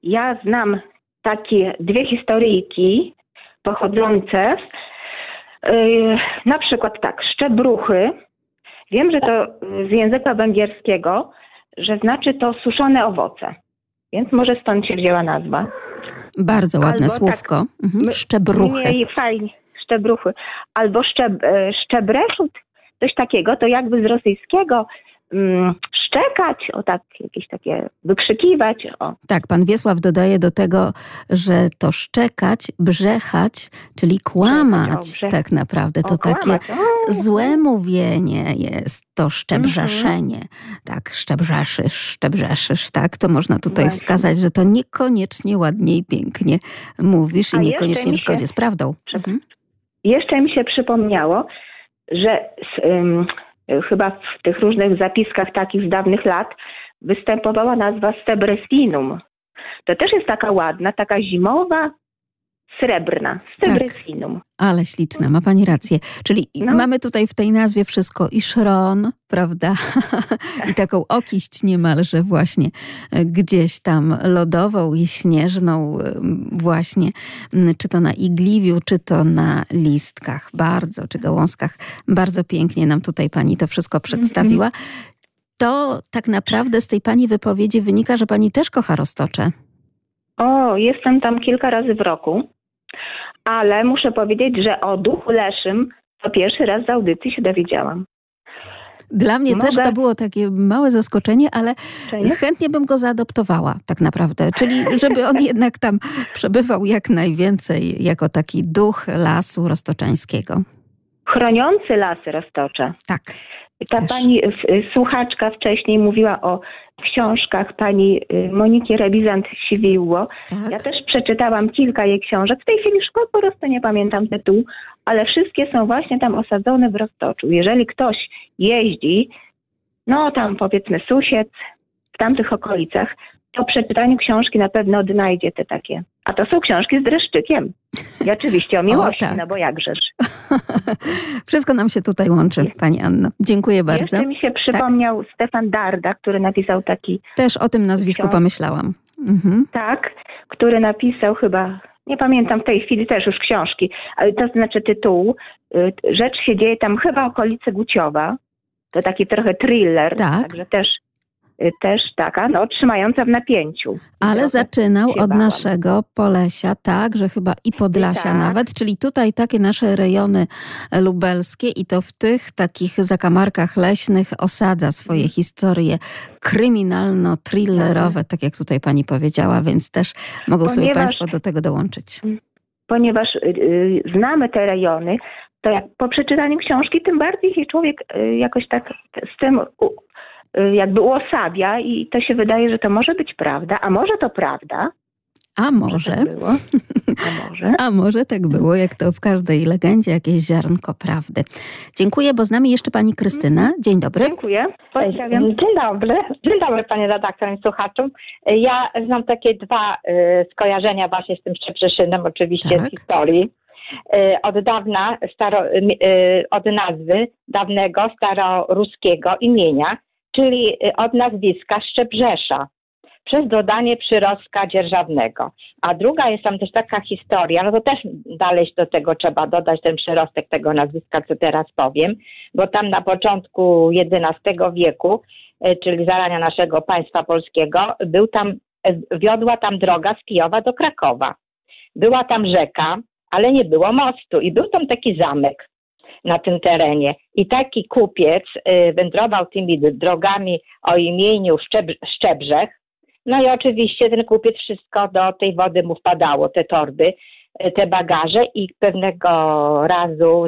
Ja znam takie dwie historyjki pochodzące yy, na przykład tak, szczebruchy. Wiem, że to z języka węgierskiego że znaczy to suszone owoce. Więc może stąd się wzięła nazwa. Bardzo ładne Albo słówko. Tak, mhm. Szczebruchy. Nie, fajnie, szczebruchy. Albo szczeb, e, szczebreszut, coś takiego, to jakby z rosyjskiego mm, szczekać, o tak, jakieś takie wykrzykiwać. O. Tak, pan Wiesław dodaje do tego, że to szczekać, brzechać, czyli kłamać tak naprawdę. To takie złe mówienie jest, to szczebrzeszenie. -hmm. Tak, szczebrzeszysz, szczebrzeszysz, tak. To można tutaj Właśnie. wskazać, że to niekoniecznie ładnie i pięknie mówisz i A niekoniecznie w zgodzie się... z prawdą. Mhm. jeszcze mi się przypomniało, że um, chyba w tych różnych zapiskach takich z dawnych lat występowała nazwa Stebresinum. To też jest taka ładna, taka zimowa, srebrna, Stebresinum. Tak, ale śliczna, ma pani rację. Czyli no. mamy tutaj w tej nazwie wszystko i szron, prawda? I taką okiść niemalże właśnie e, gdzieś tam lodową i śnieżną właśnie, czy to na igliwiu, czy to na listkach. Bardzo, czy gałązkach. Bardzo pięknie nam tutaj pani to wszystko przedstawiła. To tak naprawdę z tej pani wypowiedzi wynika, że pani też kocha roztocze. O, jestem tam kilka razy w roku ale muszę powiedzieć, że o duchu leszym to pierwszy raz z audycji się dowiedziałam. Dla mnie Mogę... też to było takie małe zaskoczenie, ale chętnie bym go zaadoptowała tak naprawdę. Czyli żeby on jednak tam przebywał jak najwięcej jako taki duch lasu roztoczańskiego. Chroniący lasy roztocze. Tak. Ta też. pani słuchaczka wcześniej mówiła o książkach pani y, Moniki Rebizant-Siwiło. Tak. Ja też przeczytałam kilka jej książek. W tej chwili już po prostu nie pamiętam tytułu, ale wszystkie są właśnie tam osadzone w Roztoczu. Jeżeli ktoś jeździ, no tam powiedzmy Susiec, w tamtych okolicach, po przeczytaniu książki na pewno odnajdzie te takie. A to są książki z dreszczykiem. I oczywiście o miłości, o, tak. no bo jakżeż. Wszystko nam się tutaj łączy, Pani Anno. Dziękuję bardzo. Jeszcze mi się przypomniał tak. Stefan Darda, który napisał taki... Też o tym nazwisku książ... pomyślałam. Mhm. Tak, który napisał chyba, nie pamiętam w tej chwili też już książki, ale to znaczy tytułu. Y, rzecz się dzieje tam chyba okolice Guciowa. To taki trochę thriller, tak. także też też taka, no, trzymająca w napięciu. Ale zaczynał od naszego Polesia, tak, że chyba i Podlasia tak. nawet, czyli tutaj takie nasze rejony lubelskie i to w tych takich zakamarkach leśnych osadza swoje historie kryminalno-thrillerowe, tak. tak jak tutaj pani powiedziała, więc też mogą ponieważ, sobie państwo do tego dołączyć. Ponieważ y, znamy te rejony, to jak po przeczytaniu książki, tym bardziej się człowiek y, jakoś tak z tym Y, jakby uosabia i to się wydaje, że to może być prawda, a może to prawda. A może. Tak było. A może. A może tak było, jak to w każdej legendzie, jakieś ziarnko prawdy. Dziękuję, bo z nami jeszcze pani Krystyna. Dzień dobry. Dziękuję. Pozdrawiam. Dzień dobry. Dzień dobry pani redaktor i słuchaczom. Ja znam takie dwa y, skojarzenia właśnie z tym Szczebrzeszynem, oczywiście tak. z historii. Y, od dawna, staro, y, od nazwy dawnego staroruskiego imienia, czyli y, od nazwiska Szczebrzesza przez dodanie przyrostka dzierżawnego. A druga jest tam też taka historia, no to też dalej do tego trzeba dodać ten przyrostek tego nazwiska, co teraz powiem, bo tam na początku XI wieku, y, czyli zarania naszego państwa polskiego, był tam, y, wiodła tam droga z Kijowa do Krakowa. Była tam rzeka, ale nie było mostu i był tam taki zamek na tym terenie. I taki kupiec y, wędrował tymi drogami o imieniu Szczeb Szczebrzech. No i oczywiście ten kupiec wszystko do tej wody mu wpadało, te torby, y, te bagaże i pewnego razu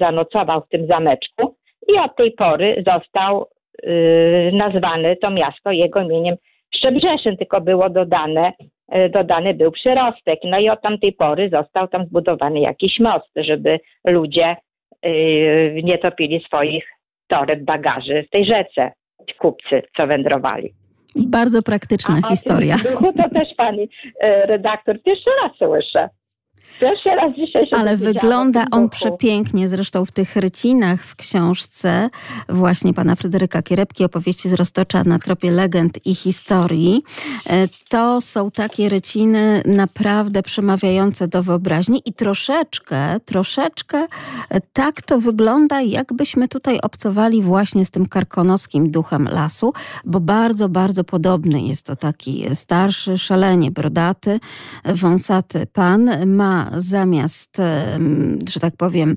zanocował w tym zameczku i od tej pory został yy, to miasto jego imieniem Szczebrzeszyn, tylko było dodane, yy, dodany był przyrostek. No i od tamtej pory został tam zbudowany jakiś most, żeby ludzie Y, nie topili swoich toreb, bagaży w tej rzece, kupcy, co wędrowali. Bardzo praktyczna A historia. Duchu to też pani y, redaktor pierwszy raz słyszę. Pierwszy raz dzisiaj się Ale wygląda on przepięknie, zresztą w tych rycinach w książce właśnie pana Fryderyka Kierepki, opowieści z Roztocza na tropie legend i historii. E, to są takie ryciny naprawdę przemawiające do wyobraźni i troszeczkę, troszeczkę e, tak to wygląda, jakbyśmy tutaj obcowali właśnie z tym karkonoskim duchem lasu, bo bardzo, bardzo podobny jest to taki starszy, szalenie brodaty, wąsaty pan, ma zamiast, że tak powiem,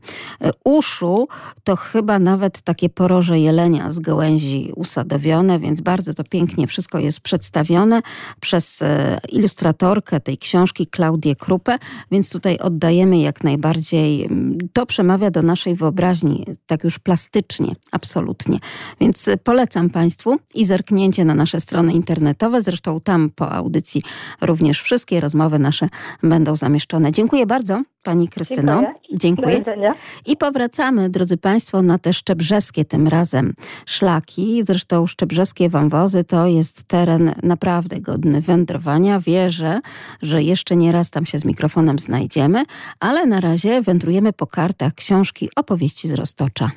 uszu, to chyba nawet takie poroże jelenia z gałęzi usadowione, więc bardzo to pięknie wszystko jest przedstawione przez e, ilustratorkę tej książki Klaudię Krupę, więc tutaj oddajemy jak najbardziej, to przemawia do naszej wyobraźni tak już plastycznie, absolutnie. Więc e, polecam Państwu i zerknięcie na nasze strony internetowe, zresztą tam po audycji również wszystkie rozmowy nasze będą zamieszczone. Dziękuję Dziękuję bardzo Pani Krystyno. Dziękuję. Dziękuję. I powracamy, drodzy Państwo, na te szczebrzeskie tym razem szlaki. Zresztą szczebrzeskie wąwozy to jest teren naprawdę godny wędrowania. Wierzę, że jeszcze nie raz tam się z mikrofonem znajdziemy, ale na razie wędrujemy po kartach książki Opowieści z Roztocza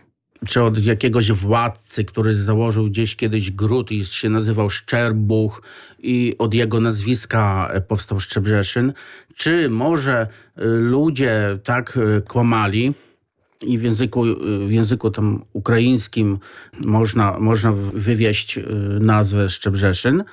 czy od jakiegoś władcy, który założył gdzieś kiedyś gród i się nazywał Szczerbuch i od jego nazwiska powstał Szczebrzeszyn, czy może y, ludzie tak y, kłamali, i w języku, y, w języku tam ukraińskim można, można wywieść nazwę Szczebrzeszyn,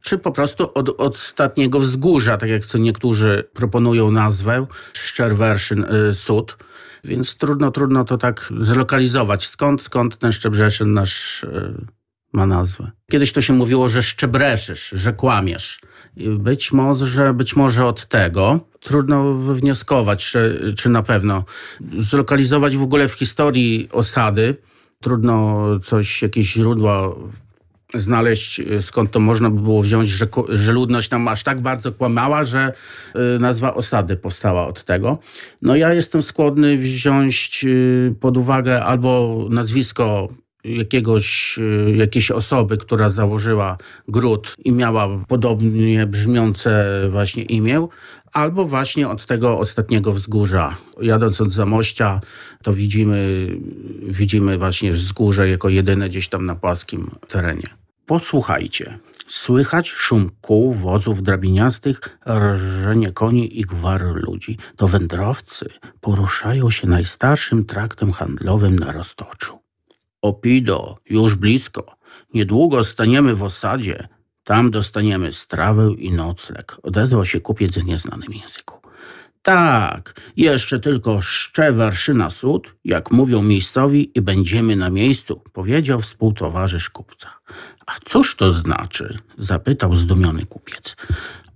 czy po prostu od, od ostatniego wzgórza, tak jak co niektórzy proponują nazwę, Szczerwerszyn Sud. Więc trudno, trudno to tak zlokalizować. Skąd, skąd ten Szczebrzeszyn nasz e, ma nazwę? Kiedyś to się mówiło, że szczebreszysz, że kłamiesz. Być może, być może od tego trudno wywnioskować, czy, czy na pewno. Zlokalizować w ogóle w historii osady trudno coś, jakieś źródła znaleźć, y, skąd to można by było wziąć, że, że ludność nam aż tak bardzo kłamała, że y, nazwa osady powstała od tego. No ja jestem skłonny wziąć y, pod uwagę albo nazwisko jakiegoś, jakiejś osoby, która założyła gród i miała podobnie brzmiące właśnie imię, albo właśnie od tego ostatniego wzgórza. Jadąc od Zamościa, to widzimy, widzimy właśnie wzgórze jako jedyne gdzieś tam na płaskim terenie. Posłuchajcie. Słychać szum kół, wozów drabiniastych, rżenie koni i gwar ludzi. To wędrowcy poruszają się najstarszym traktem handlowym na Roztoczu. Opido, już blisko. Niedługo staniemy w osadzie. Tam dostaniemy strawę i nocleg. Odezwał się kupiec w nieznanym języku. Tak, jeszcze tylko Szczewarszyna Sud, jak mówią miejscowi i będziemy na miejscu, powiedział współtowarzysz kupca. A cóż to znaczy? zapytał zdumiony kupiec.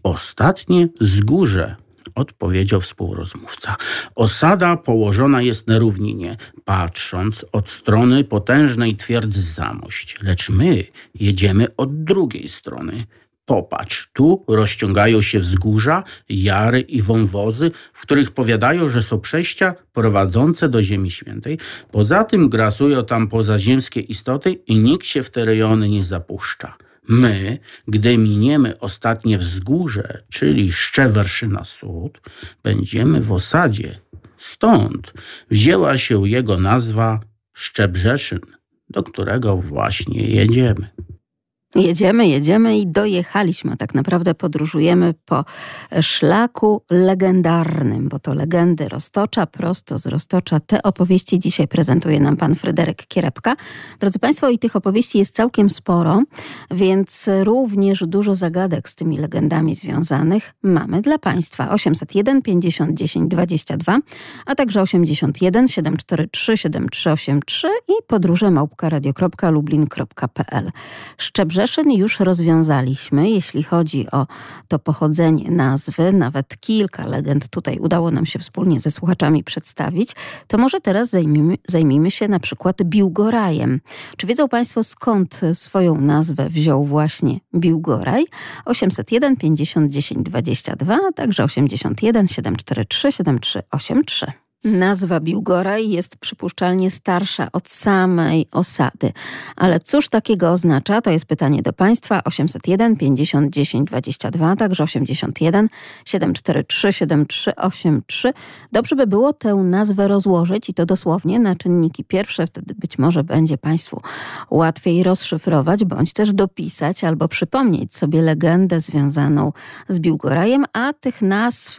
Ostatnie wzgórze, odpowiedział współrozmówca. Osada położona jest na równinie, patrząc od strony potężnej twierdzy Zamość, lecz my jedziemy od drugiej strony. Popatrz, tu rozciągają się wzgórza, jary i wąwozy, w których powiadają, że są przejścia prowadzące do Ziemi Świętej. Poza tym grasują tam pozaziemskie istoty i nikt się w te rejony nie zapuszcza. My, gdy miniemy ostatnie wzgórze, czyli Szczewerszyna Sud, będziemy w osadzie. Stąd wzięła się jego nazwa Szczebrzeszyn, do którego właśnie jedziemy. Jedziemy, jedziemy i dojechaliśmy. Tak naprawdę podróżujemy po szlaku legendarnym, bo to legendy Roztocza, prosto z Roztocza. Te opowieści dzisiaj prezentuje nam pan Fryderyk Kierepka. Drodzy Państwo, i tych opowieści jest całkiem sporo, więc również dużo zagadek z tymi legendami związanych mamy dla Państwa. 801 50 10 22, a także 81 743 7383 i podróże małpka radio.lublin.pl. Szczebrze Krzeszyn już rozwiązaliśmy, jeśli chodzi o to pochodzenie nazwy, nawet kilka legend tutaj udało nam się wspólnie ze słuchaczami przedstawić, to może teraz zajmijmy, zajmijmy się na przykład Biłgorajem. Czy wiedzą Państwo skąd swoją nazwę wziął właśnie Biłgoraj? 801 50 10 22, a także 81 743 7383. Nazwa Biłgoraj jest przypuszczalnie starsza od samej osady. Ale cóż takiego oznacza? To jest pytanie do Państwa. 801 50 10 22, także 81 743 7383. Dobrze by było tę nazwę rozłożyć i to dosłownie na czynniki pierwsze. Wtedy być może będzie Państwu łatwiej rozszyfrować, bądź też dopisać albo przypomnieć sobie legendę związaną z Biłgorajem, a tych nazw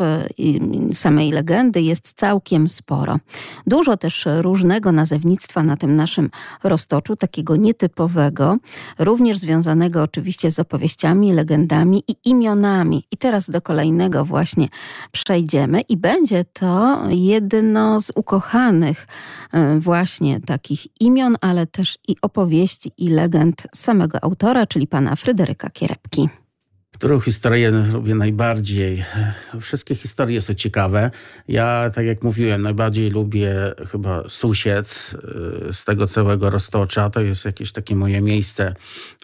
samej legendy jest całkiem sporo. Dużo też różnego nazewnictwa na tym naszym roztoczu, takiego nietypowego, również związanego oczywiście z opowieściami, legendami i imionami. I teraz do kolejnego właśnie przejdziemy i będzie to jedno z ukochanych e, właśnie takich imion, ale też i opowieści i legend samego autora, czyli pana Fryderyka Kierepki. Którą historię lubię najbardziej? Wszystkie historie są ciekawe. Ja, tak jak mówiłem, najbardziej lubię chyba Susiec y, z tego całego roztocza. To jest jakieś takie moje miejsce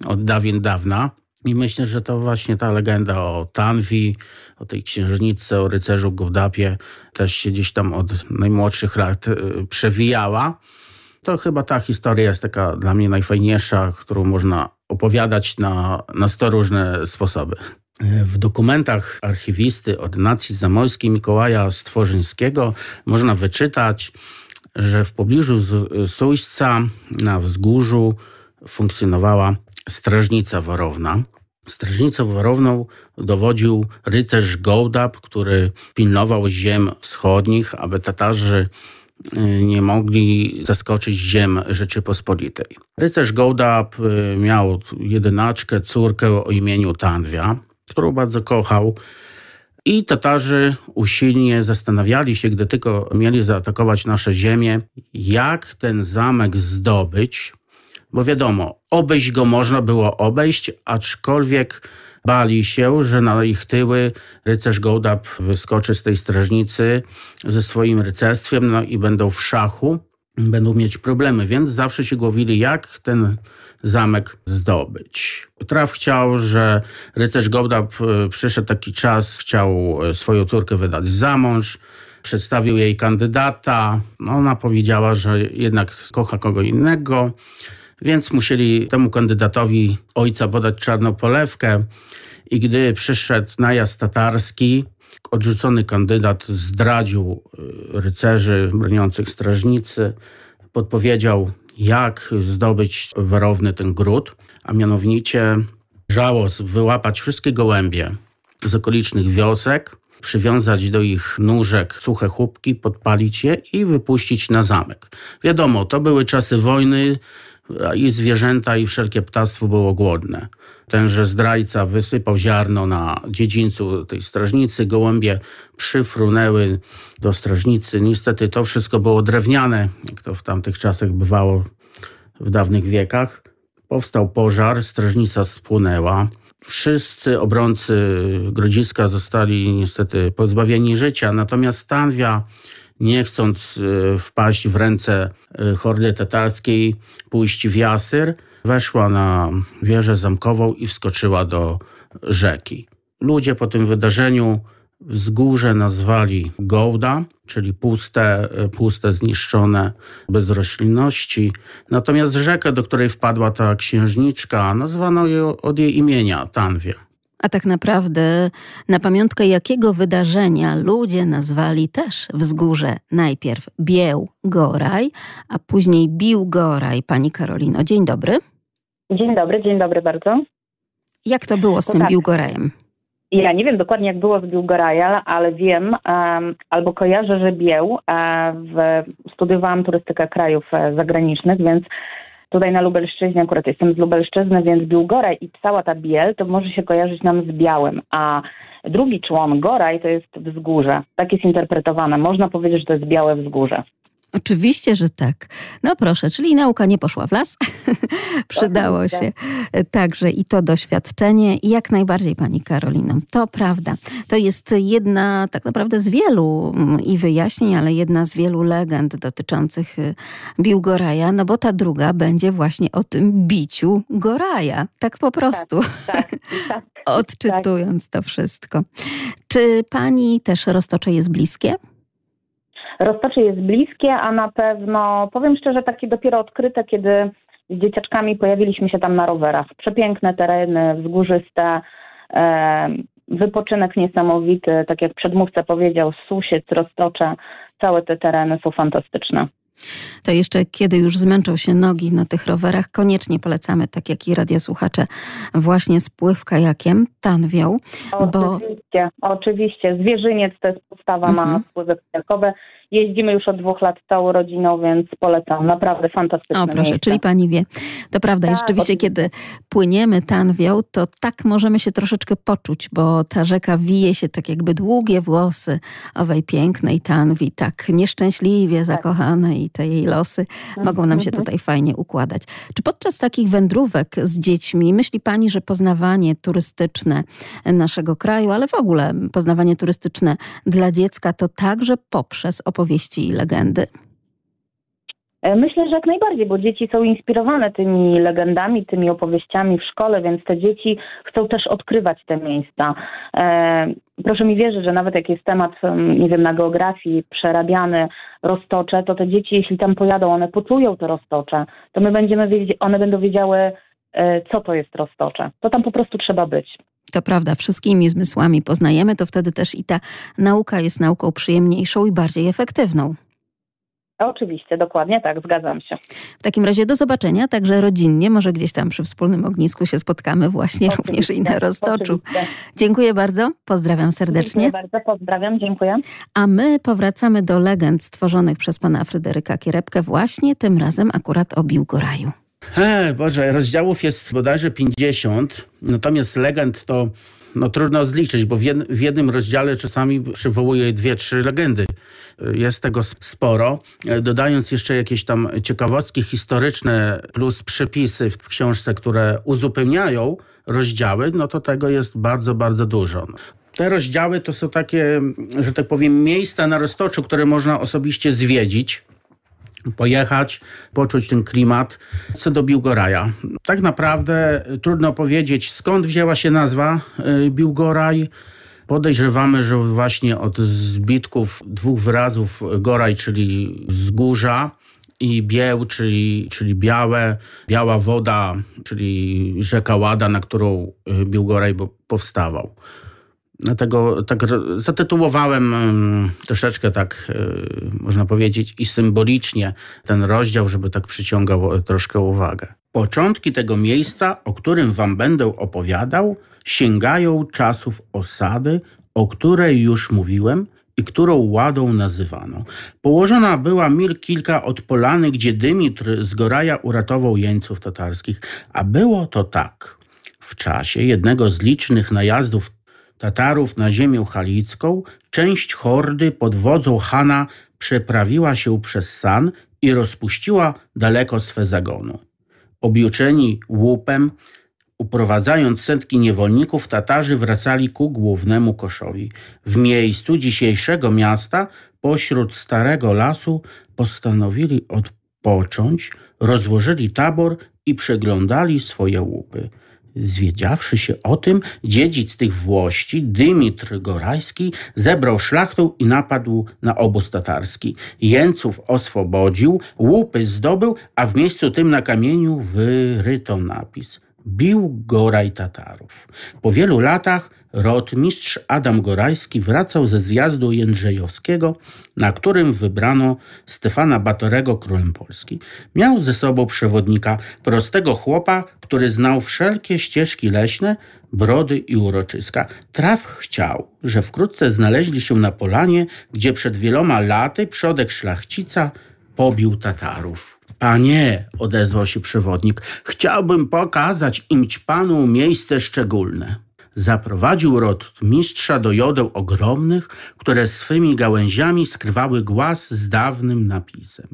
od dawien dawna. I myślę, że to właśnie ta legenda o Tanwi, o tej księżniczce, o rycerzu Gołdapie też się gdzieś tam od najmłodszych lat y, przewijała. To chyba ta historia jest taka dla mnie najfajniejsza, którą można opowiadać na, na sto różne sposoby. W dokumentach archiwisty Ordynacji Zamojskiej Mikołaja Stworzyńskiego można wyczytać, że w pobliżu Sujśca na wzgórzu funkcjonowała strażnica warowna. Strażnicą warowną dowodził rycerz Gołdap, który pilnował ziem wschodnich, aby Tatarzy nie mogli zaskoczyć ziem Rzeczypospolitej. Rycerz Gołdap y, miał jedynaczkę, córkę o imieniu Tanwia, którą bardzo kochał. I Tatarzy usilnie zastanawiali się, gdy tylko mieli zaatakować nasze ziemię, jak ten zamek zdobyć, bo wiadomo, obejść go można było obejść, aczkolwiek bali się, że na ich tyły rycerz Gołdap wyskoczy z tej strażnicy ze swoim rycerstwem no i będą w szachu, będą mieć problemy, więc zawsze się głowili, jak ten zamek zdobyć. Traf chciał, że rycerz Gołdap e, przyszedł taki czas, chciał e, swoją córkę wydać za mąż, przedstawił jej kandydata. Ona powiedziała, że jednak kocha kogo innego więc musieli temu kandydatowi ojca podać czarną polewkę. I gdy przyszedł najazd tatarski, odrzucony kandydat zdradził y, rycerzy broniących strażnicy, podpowiedział, jak zdobyć warowny ten gród, a mianowicie żałos wyłapać wszystkie gołębie z okolicznych wiosek, przywiązać do ich nóżek suche chłopki, podpalić je i wypuścić na zamek. Wiadomo, to były czasy wojny, i zwierzęta i wszelkie ptactwo było głodne. Tenże zdrajca wysypał ziarno na dziedzińcu tej strażnicy, gołębie przyfrunęły do strażnicy. Niestety to wszystko było drewniane, jak to w tamtych czasach bywało w dawnych wiekach. Powstał pożar, strażnica spłonęła. Wszyscy obrońcy grodziska zostali niestety pozbawieni życia, natomiast Tanwia nie chcąc e, wpaść w ręce e, hordy tatarskiej, pójść w Jasyr, weszła na wieżę zamkową i wskoczyła do rzeki. Ludzie po tym wydarzeniu wzgórze nazwali Gołda, czyli puste, e, puste, zniszczone, bez roślinności. Natomiast rzekę, do której wpadła ta księżniczka, nazwano ją od jej imienia Tanwie. A tak naprawdę na pamiątkę jakiego wydarzenia ludzie nazwali też wzgórze najpierw Bieł Goraj, a później Bił Goraj. Pani Karolino, dzień dobry. Dzień dobry, dzień dobry bardzo. Jak to było z to tym tak. Biłgorajem? Ja nie wiem dokładnie, jak było z Biłgoraja, ale wiem um, albo kojarzę, że Bieł, um, w, studiowałam turystykę krajów e, zagranicznych, więc Tutaj na Lubelszczyźnie, akurat jestem z Lubelszczyzny, więc Biłgoraj i cała ta biel to może się kojarzyć nam z białym, a drugi człon Goraj to jest wzgórze. Tak jest interpretowane. Można powiedzieć, że to jest białe wzgórze. Oczywiście, że tak. No proszę, czyli nauka nie poszła w las. Przydało się także i to doświadczenie. I jak najbardziej, pani Karolino, to prawda. To jest jedna tak naprawdę z wielu mm, i wyjaśnień, ale jedna z wielu legend dotyczących y, bił Goraja, no bo ta druga będzie właśnie o tym biciu Goraja. Tak po prostu. Tak, tak, tak. Odczytując to wszystko. Czy pani też Roztocze jest bliskie? Roztocze jest bliskie, a na pewno, powiem szczerze, takie dopiero odkryte, kiedy z dzieciaczkami pojawiliśmy się tam na rowerach. Przepiękne tereny, wzgórzyste, e, wypoczynek niesamowity, tak jak przedmówca powiedział, Susiec, Roztocze, całe te tereny są fantastyczne to jeszcze kiedy już zmęczą się nogi na tych rowerach, koniecznie polecamy, tak jak i radiosłuchacze, właśnie spływ kajakiem, tanwią. Oczywiście, bo... oczywiście. Zwierzyniec to jest podstawa, mhm. ma spływy kajakowe. Jeździmy już od dwóch lat całą rodziną, więc polecam. Naprawdę fantastyczne O proszę, miejsce. czyli pani wie. To prawda, tak, rzeczywiście oczywiście. kiedy płyniemy tanwią, to tak możemy się troszeczkę poczuć, bo ta rzeka wije się tak jakby długie włosy owej pięknej tanwi, tak nieszczęśliwie tak. zakochanej i te jej losy mogą nam się mhm. tutaj fajnie układać. Czy podczas takich wędrówek z dziećmi myśli pani, że poznawanie turystyczne naszego kraju, ale w ogóle poznawanie turystyczne dla dziecka to także poprzez opowieści i legendy? E, myślę, że jak najbardziej, bo dzieci są inspirowane tymi legendami, tymi opowieściami w szkole, więc te dzieci chcą też odkrywać te miejsca. E, proszę mi wierzyć, że nawet jak jest temat, nie wiem, na geografii przerabiany roztocze, to te dzieci, jeśli tam pojadą, one poczują te roztocze, to my będziemy wiedzieć, one będą wiedziały, e, co to jest roztocze. To tam po prostu trzeba być. To prawda, wszystkimi zmysłami poznajemy, to wtedy też i ta nauka jest nauką przyjemniejszą i bardziej efektywną. Oczywiście, dokładnie tak, zgadzam się. W takim razie do zobaczenia, także rodzinnie, może gdzieś tam przy wspólnym ognisku się spotkamy właśnie oczywiście, również i na Roztoczu. Oczywiście. Dziękuję bardzo, pozdrawiam serdecznie. Dziękuję bardzo, pozdrawiam, dziękuję. A my powracamy do legend stworzonych przez pana Fryderyka Kierepkę właśnie tym razem akurat o Biłgoraju. He, Boże, rozdziałów jest bodajże 50, natomiast legend to no, trudno zliczyć, bo w, jed, w jednym rozdziale czasami przywołuje dwie, trzy legendy. Jest tego sporo. Dodając jeszcze jakieś tam ciekawostki historyczne plus przepisy w książce, które uzupełniają rozdziały, no to tego jest bardzo, bardzo dużo. Te rozdziały to są takie, że tak powiem, miejsca na roztoczu, które można osobiście zwiedzić pojechać, poczuć ten klimat. Co do Biłgoraja. Tak naprawdę trudno powiedzieć, skąd wzięła się nazwa y, Biłgoraj. Podejrzewamy, że właśnie od zbitków dwóch wyrazów goraj, czyli wzgórza, i bieł, czyli, czyli białe, biała woda, czyli rzeka Łada, na którą y, Biłgoraj powstawał. Dlatego tak zatytułowałem troszeczkę tak, e, można powiedzieć, i symbolicznie ten rozdział, żeby tak przyciągał troszkę uwagę. Początki tego miejsca, o którym wam będę opowiadał, sięgają czasów osady, o której już mówiłem i którą ładą nazywano. Położona była mil kilka od polany, gdzie Dymitr z Goraja uratował jeńców tatarskich, a było to tak. W czasie jednego z licznych najazdów Tatarów na ziemię halicką, część hordy pod wodzą Hana przeprawiła się przez San i rozpuściła daleko swe zagonu. Objuczeni łupem, uprowadzając setki niewolników, Tatarzy wracali ku głównemu koszowi. W miejscu dzisiejszego miasta, pośród starego lasu, postanowili odpocząć, rozłożyli tabor i przeglądali swoje łupy. Zwiedziawszy się o tym, dziedzic tych włości, Dymitr Gorajski, zebrał szlachtę i napadł na obóz tatarski. Jeńców oswobodził, łupy zdobył, a w miejscu tym na kamieniu wyryto napis bił Goraj Tatarów. Po wielu latach rotmistrz Adam Gorajski wracał ze zjazdu Jędrzejowskiego, na którym wybrano Stefana Batorego królem Polski. Miał ze sobą przewodnika, prostego chłopa, który znał wszelkie ścieżki leśne, brody i uroczyska. Traf chciał, że wkrótce znaleźli się na polanie, gdzie przed wieloma laty przodek szlachcica pobił Tatarów. Panie, odezwał się przewodnik, chciałbym pokazać im panu miejsce szczególne. Zaprowadził mistrza do jodeł ogromnych, które swymi gałęziami skrywały głaz z dawnym napisem.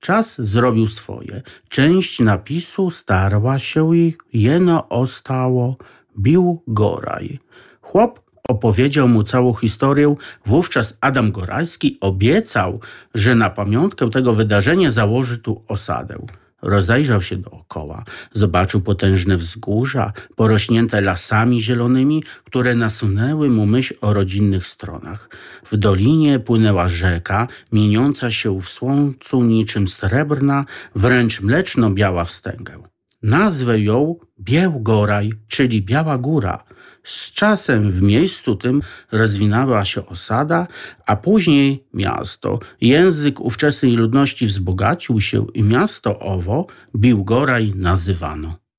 Czas zrobił swoje. Część napisu starła się i jeno ostało, bił Goraj. Chłop opowiedział mu całą historię. Wówczas Adam Goralski obiecał, że na pamiątkę tego wydarzenia założy tu osadę. Rozejrzał się dookoła, zobaczył potężne wzgórza, porośnięte lasami zielonymi, które nasunęły mu myśl o rodzinnych stronach. W dolinie płynęła rzeka, mieniąca się w słońcu niczym srebrna, wręcz mleczno-biała wstęgę. Nazwę ją Biełgoraj, czyli Biała Góra – z czasem w miejscu tym rozwinęła się osada, a później miasto. Język ówczesnej ludności wzbogacił się i miasto owo Biłgoraj nazywano.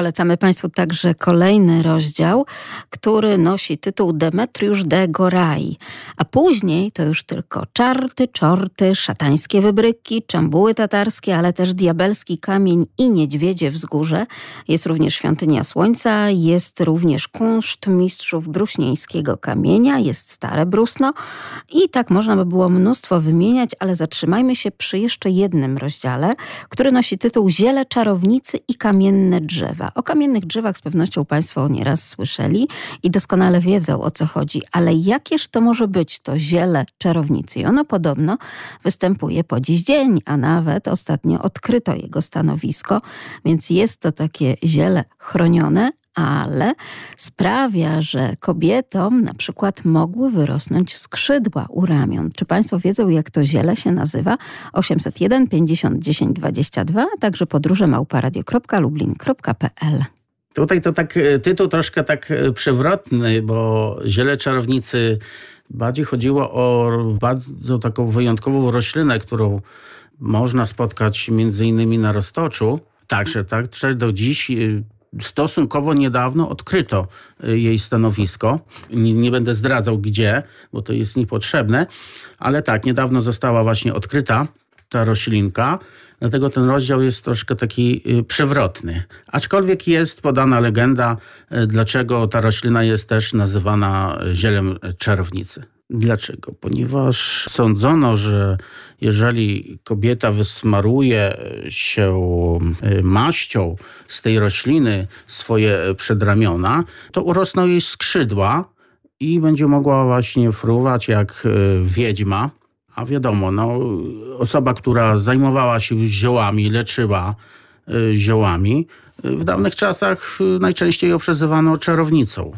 Polecamy Państwu także kolejny rozdział, który nosi tytuł Demetriusz de Gorai, a później to już tylko czarty, czorty, szatańskie wybryki, czambuły tatarskie, ale też diabelski kamień i niedźwiedzie wzgórze. Jest również świątynia słońca, jest również kunszt mistrzów bruśnieńskiego kamienia, jest stare brusno i tak można by było mnóstwo wymieniać, ale zatrzymajmy się przy jeszcze jednym rozdziale, który nosi tytuł Ziele czarownicy i kamienne drzewa. O kamiennych drzewach z pewnością Państwo nieraz słyszeli i doskonale wiedzą o co chodzi, ale jakież to może być to ziele czarownicy? I ono podobno występuje po dziś dzień, a nawet ostatnio odkryto jego stanowisko, więc jest to takie ziele chronione, ale sprawia, że kobietom na przykład mogły wyrosnąć skrzydła u ramion. Czy Państwo wiedzą, jak to ziele się nazywa? 801 50 10 22, a także podróże małparadio.lublin.pl. Tutaj to tak e, tytuł troszkę tak e, przewrotny, bo ziele czarownicy bardziej chodziło o bardzo taką wyjątkową roślinę, którą można spotkać między innymi na Roztoczu. Także tak, do dziś e, stosunkowo niedawno odkryto y, jej stanowisko. Nie, nie, będę zdradzał gdzie, bo to jest niepotrzebne, ale tak, niedawno została właśnie odkryta ta roślinka. Dlatego ten rozdział jest troszkę taki y, przewrotny. Aczkolwiek jest podana legenda, y, dlaczego ta roślina jest też nazywana zielem czarownicy. Dlaczego? Ponieważ sądzono, że jeżeli kobieta wysmaruje się y, maścią z tej rośliny swoje przedramiona, to urosną jej skrzydła i będzie mogła właśnie fruwać jak y, wiedźma. A wiadomo, no, osoba, która zajmowała się ziołami, leczyła y, ziołami, w dawnych czasach najczęściej ją przezywano czarownicą.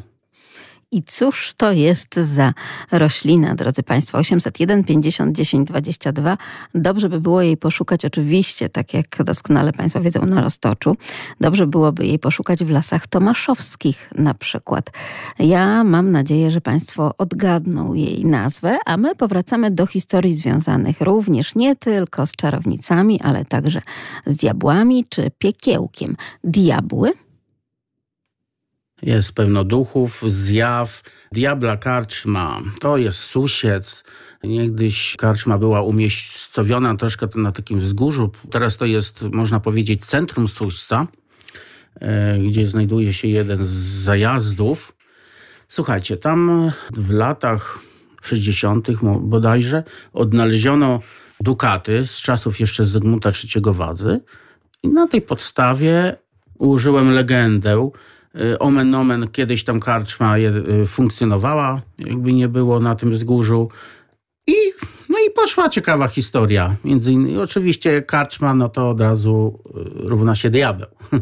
I cóż to jest za roślina, drodzy Państwo? 801 50 10 22. Dobrze by było jej poszukać, oczywiście, tak jak doskonale Państwo wiedzą, na Roztoczu. Dobrze byłoby jej poszukać w lasach tomaszowskich na przykład. Ja mam nadzieję, że Państwo odgadną jej nazwę, a my powracamy do historii związanych również nie tylko z czarownicami, ale także z diabłami czy piekiełkiem. Diabły jest pełno duchów, zjaw. Diabla Karczma to jest Susiec. Niegdyś Karczma była umiejscowiona troszkę na takim wzgórzu. Teraz to jest, można powiedzieć, centrum Suśca, e, gdzie znajduje się jeden z zajazdów. Słuchajcie, tam w latach 60. bodajże odnaleziono dukaty z czasów jeszcze Zygmunta III Wadzy i na tej podstawie użyłem legendę, omen omen, kiedyś tam karczma y, funkcjonowała, jakby nie było na tym wzgórzu. I, no i poszła ciekawa historia. Między innymi, oczywiście karczma, no to od razu y, równa się diabeł.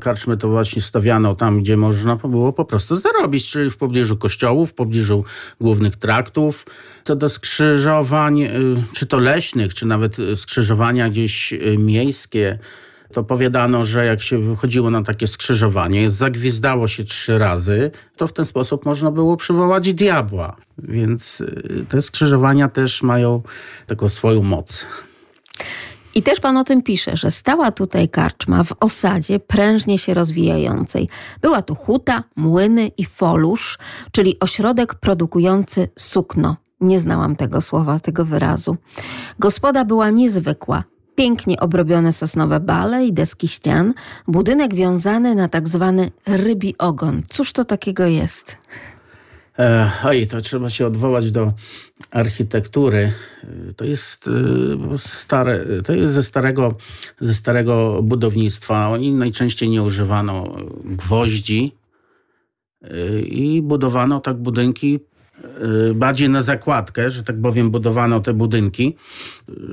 Karczmy to właśnie stawiano tam, gdzie można było po prostu zarobić, czyli w pobliżu kościołów, w pobliżu głównych traktów. Co do skrzyżowań, czy to leśnych, czy nawet skrzyżowania gdzieś miejskie, to powiadano, że jak się wychodziło na takie skrzyżowanie, zagwizdało się trzy razy, to w ten sposób można było przywołać diabła. Więc y, te skrzyżowania też mają taką swoją moc. I też pan o tym pisze, że stała tutaj karczma w osadzie prężnie się rozwijającej. Była tu huta, młyny i folusz, czyli ośrodek produkujący sukno. Nie znałam tego słowa, tego wyrazu. Gospoda była niezwykła pięknie obrobione sosnowe bale i deski ścian, budynek wiązany na tak zwany rybi ogon. Cóż to takiego jest? E, oj, to trzeba się odwołać do architektury. E, to jest, e, stare, to jest ze, starego, ze starego budownictwa. Oni najczęściej nie używano gwoździ e, i budowano tak budynki bardziej na zakładkę, że tak powiem, budowano te budynki,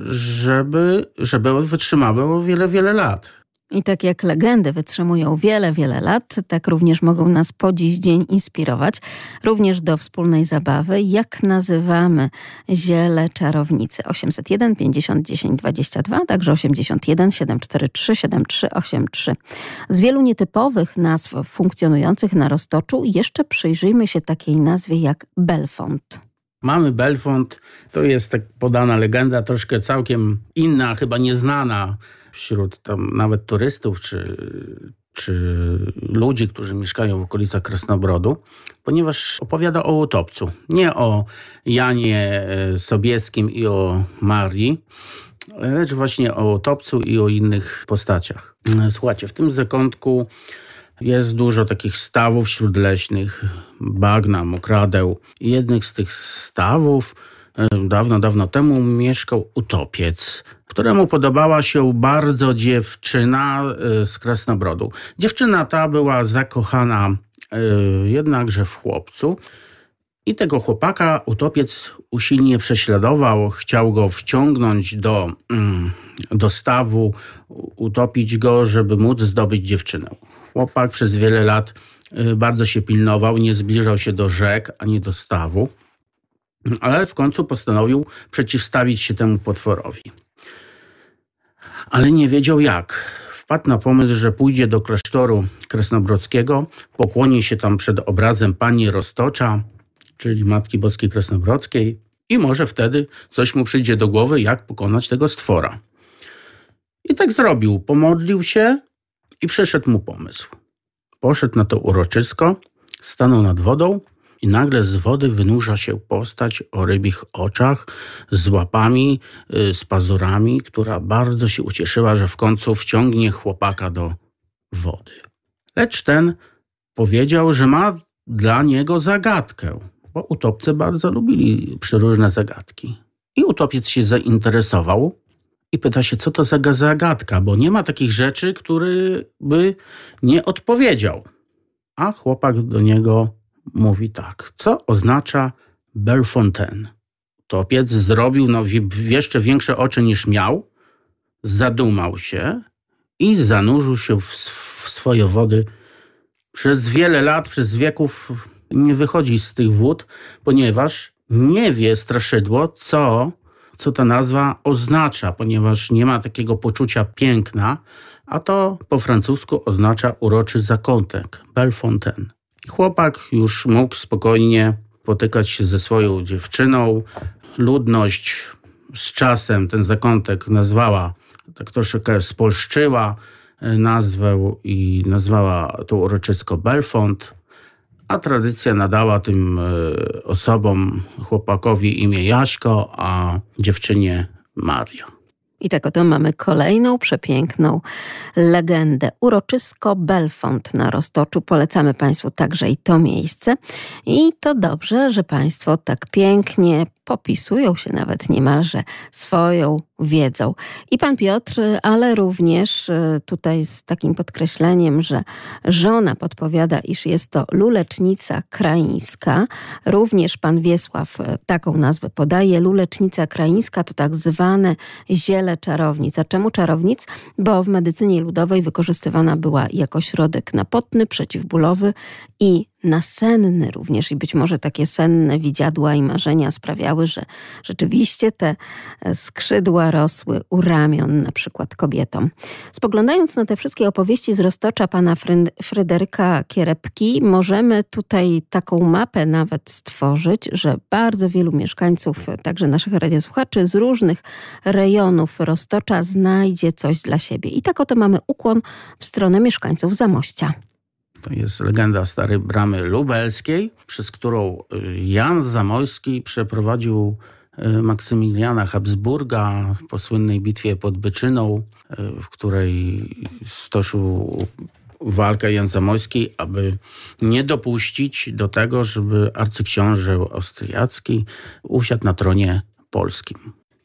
żeby, żeby wytrzymały o wiele, wiele lat. I tak jak legendy wytrzymują wiele, wiele lat, tak również mogą nas po dziś dzień inspirować, również do wspólnej zabawy. Jak nazywamy ziele czarownicy? 801 50 10 22, także 81 743 7383. Z wielu nietypowych nazw funkcjonujących na Roztoczu jeszcze przyjrzyjmy się takiej nazwie jak Belfont. Mamy Belfont, to jest tak podana legenda, troszkę całkiem inna, chyba nieznana wśród tam nawet turystów czy, czy ludzi, którzy mieszkają w okolicach Krasnobrodu, ponieważ opowiada o utopcu. Nie o Janie e, Sobieskim i o Marii, lecz właśnie o utopcu i o innych postaciach. E, słuchajcie, w tym zakątku jest dużo takich stawów śródleśnych, bagna, mokradeł. Jednych z tych stawów dawno, dawno temu mieszkał utopiec, któremu podobała się bardzo dziewczyna z Krasnobrodu. Dziewczyna ta była zakochana jednakże w chłopcu. I tego chłopaka utopiec usilnie prześladował, chciał go wciągnąć do, mm, do stawu, utopić go, żeby móc zdobyć dziewczynę. Chłopak przez wiele lat bardzo się pilnował, nie zbliżał się do rzek ani do stawu, ale w końcu postanowił przeciwstawić się temu potworowi. Ale nie wiedział jak. Wpadł na pomysł, że pójdzie do klasztoru kresnobrodzkiego, pokłoni się tam przed obrazem pani Roztocza, czyli Matki Boskiej Kresnobrodzkiej i może wtedy coś mu przyjdzie do głowy, jak pokonać tego stwora. I tak zrobił. Pomodlił się i przyszedł mu pomysł. Poszedł na to uroczysko, stanął nad wodą i nagle z wody wynurza się postać o rybich oczach, z łapami, y, z pazurami, która bardzo się ucieszyła, że w końcu wciągnie chłopaka do wody. Lecz ten powiedział, że ma dla niego zagadkę bo utopcy bardzo lubili przeróżne zagadki. I utopiec się zainteresował i pyta się, co to za zagadka, bo nie ma takich rzeczy, który by nie odpowiedział. A chłopak do niego mówi tak, co oznacza Bellefontaine? Utopiec zrobił no, jeszcze większe oczy niż miał, zadumał się i zanurzył się w, w swoje wody. Przez wiele lat, przez wieków nie wychodzi z tych wód, ponieważ nie wie straszydło, co, co ta nazwa oznacza, ponieważ nie ma takiego poczucia piękna, a to po francusku oznacza uroczy zakątek, Bellefontaine. Chłopak już mógł spokojnie potykać się ze swoją dziewczyną. Ludność z czasem ten zakątek nazwała, tak troszeczkę spolszczyła e, nazwę i nazwała to uroczysko Belfont a tradycja nadała tym e, osobom, chłopakowi imię Jaśko, a dziewczynie Maria. I tak oto mamy kolejną przepiękną legendę. Uroczysko Belfont na Roztoczu. Polecamy Państwu także i to miejsce. I to dobrze, że Państwo tak pięknie popisują się nawet niemalże swoją wiedzą. I pan Piotr, ale również y, tutaj z takim podkreśleniem, że żona podpowiada, iż jest to lulecznica kraińska. Również pan Wiesław y, taką nazwę podaje. Lulecznica kraińska to tak zwane ziele czarownic. A czemu czarownic? Bo w medycynie ludowej wykorzystywana była jako środek napotny, przeciwbólowy i nasenny również i być może takie senne widziadła i marzenia sprawiały, że rzeczywiście te e, skrzydła rosły u ramion na przykład kobietom. Spoglądając na te wszystkie opowieści z roztocza pana Fryderyka Kierepki, możemy tutaj taką mapę nawet stworzyć, że bardzo wielu mieszkańców, także naszych radiosłuchaczy z różnych rejonów roztocza znajdzie coś dla siebie. I tak oto mamy ukłon w stronę mieszkańców Zamościa. To jest legenda Starej Bramy Lubelskiej, przez którą y, Jan Zamojski przeprowadził y, Maksymiliana Habsburga po słynnej bitwie pod Byczyną, y, w której stoczył walkę Jan Zamojski, aby nie dopuścić do tego, żeby arcyksiąże austriacki usiadł na tronie polskim.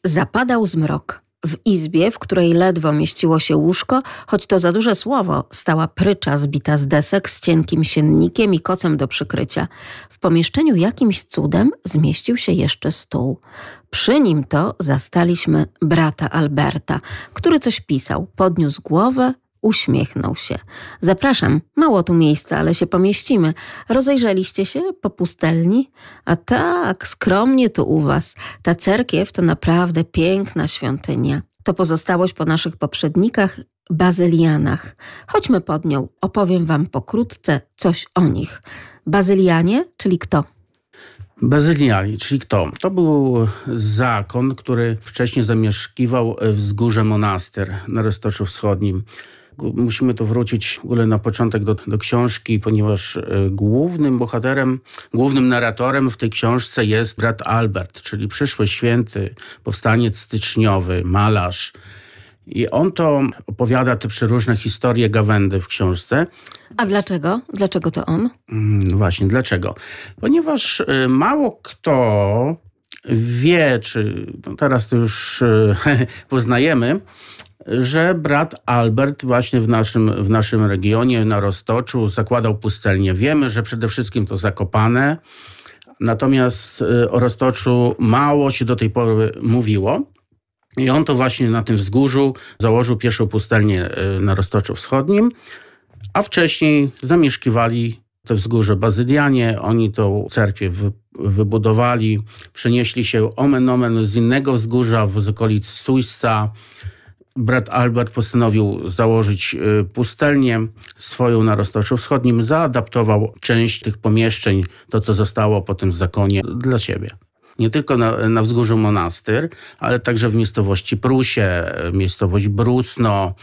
Zapadał zmrok. W izbie, w której ledwo mieściło się łóżko, choć to za duże słowo, stała prycza zbita z desek z cienkim siennikiem i kocem do przykrycia. W pomieszczeniu jakimś cudem zmieścił się jeszcze stół. Przy nim to zastaliśmy brata Alberta, który coś pisał. Podniósł głowę, Uśmiechnął się. Zapraszam, mało tu miejsca, ale się pomieścimy. Rozejrzeliście się po pustelni? A tak, skromnie tu u was. Ta cerkiew to naprawdę piękna świątynia. To pozostałość po naszych poprzednikach, bazylianach. Chodźmy pod nią, opowiem wam pokrótce coś o nich. Bazylianie, czyli kto? Bazyliani, czyli kto? To był zakon, który wcześniej zamieszkiwał wzgórze monaster na Roztoczu Wschodnim musimy tu wrócić w ogóle na początek do, do książki, ponieważ e, głównym bohaterem, głównym narratorem w tej książce jest brat Albert, czyli przyszły święty, powstaniec styczniowy, malarz. I on to opowiada te przeróżne historie Gawędy w książce. A dlaczego? Dlaczego to on? Mm, właśnie, dlaczego? Ponieważ e, mało kto wie, czy no teraz to już e, poznajemy, że brat Albert właśnie w naszym, w naszym regionie, na Roztoczu, zakładał pustelnię. Wiemy, że przede wszystkim to Zakopane, natomiast e, o Roztoczu mało się do tej pory mówiło. I on to właśnie na tym wzgórzu założył pierwszą pustelnię e, na Roztoczu Wschodnim, a wcześniej zamieszkiwali te wzgórze bazylianie. Oni tą cerkiew wybudowali, przenieśli się omen omen z innego wzgórza z okolic Sujsca. Brat Albert postanowił założyć y, pustelnię swoją na Roztoczu Wschodnim, zaadaptował część tych pomieszczeń, to co zostało po tym zakonie, dla siebie nie tylko na, na wzgórzu Monastyr, ale także w miejscowości Prusie, miejscowość Brusno,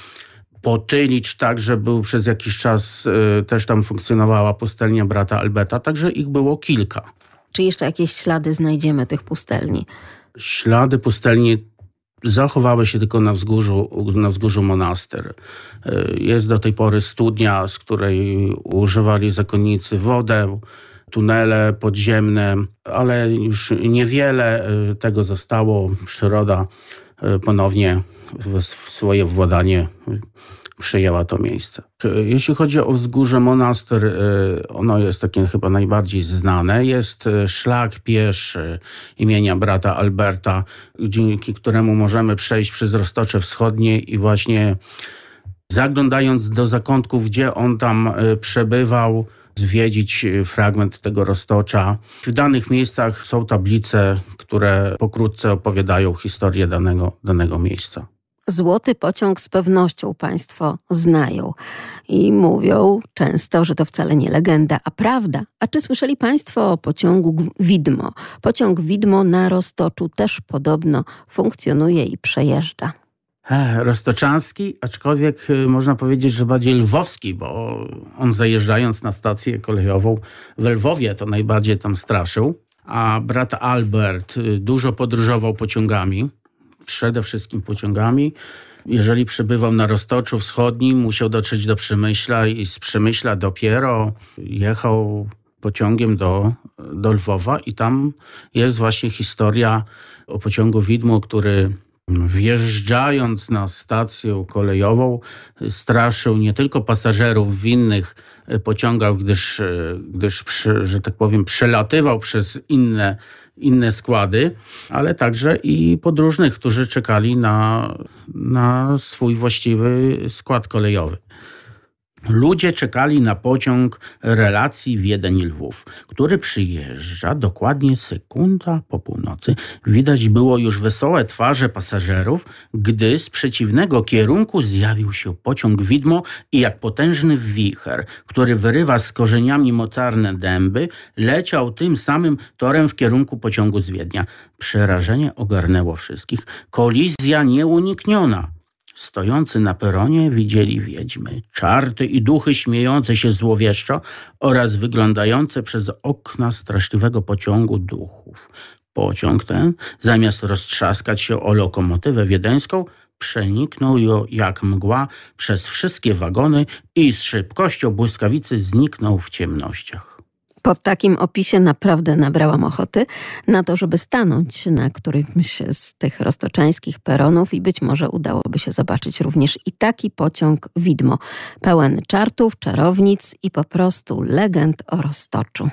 Potylicz także był przez jakiś czas, y, też tam funkcjonowała pustelnia brata Alberta, także ich było kilka. Czy jeszcze jakieś ślady znajdziemy tych pustelni? Ślady pustelni zachowały się tylko na wzgórzu, na wzgórzu Monastyr. Y, jest do tej pory studnia, z której używali zakonnicy wodę, tunele podziemne, ale już niewiele y, tego zostało. Przyroda ponownie w swoje władanie przejęła to miejsce. Jeśli chodzi o wzgórze Monastyr, y, ono jest takie chyba najbardziej znane. Jest szlak pieszy imienia brata Alberta, dzięki któremu możemy przejść przez Roztocze Wschodnie i właśnie zaglądając do zakątków, gdzie on tam przebywał, zwiedzić fragment tego roztocza. W danych miejscach są tablice, które pokrótce opowiadają historię danego, danego miejsca. Złoty pociąg z pewnością Państwo znają i mówią często, że to wcale nie legenda, a prawda. A czy słyszeli Państwo o pociągu Widmo? Pociąg Widmo na Roztoczu też podobno funkcjonuje i przejeżdża. Roztoczanski, aczkolwiek y, można powiedzieć, że bardziej lwowski, bo on zajeżdżając na stację kolejową w Lwowie to najbardziej tam straszył, a brat Albert y, dużo podróżował pociągami przede wszystkim pociągami. Jeżeli przebywał na Roztoczu Wschodnim, musiał dotrzeć do Przemyśla i z Przemyśla dopiero jechał pociągiem do, do Lwowa i tam jest właśnie historia o pociągu Widmo, który wjeżdżając na stację kolejową straszył nie tylko pasażerów innych pociągach, gdyż, gdyż że tak powiem przelatywał przez inne inne składy, ale także i podróżnych, którzy czekali na, na swój właściwy skład kolejowy. Ludzie czekali na pociąg relacji Wiedeń-Lwów, który przyjeżdża dokładnie sekunda po północy. Widać było już wesołe twarze pasażerów, gdy z przeciwnego kierunku zjawił się pociąg widmo i jak potężny wicher, który wyrywa z korzeniami mocarne dęby, leciał tym samym torem w kierunku pociągu z Wiednia. Przerażenie ogarnęło wszystkich. Kolizja nieunikniona. Stojący na peronie widzieli wiedźmy, czarty i duchy śmiejące się złowieszczo oraz wyglądające przez okna straszliwego pociągu duchów. Pociąg ten, zamiast roztrzaskać się o lokomotywę wiedeńską, przeniknął ją jak mgła przez wszystkie wagony i z szybkością błyskawicy zniknął w ciemnościach. Po takim opisie naprawdę nabrałam ochoty na to, żeby stanąć na którymś z tych roztoczańskich peronów i być może udałoby się zobaczyć również i taki pociąg widmo, pełen czartów, czarownic i po prostu legend o roztoczu.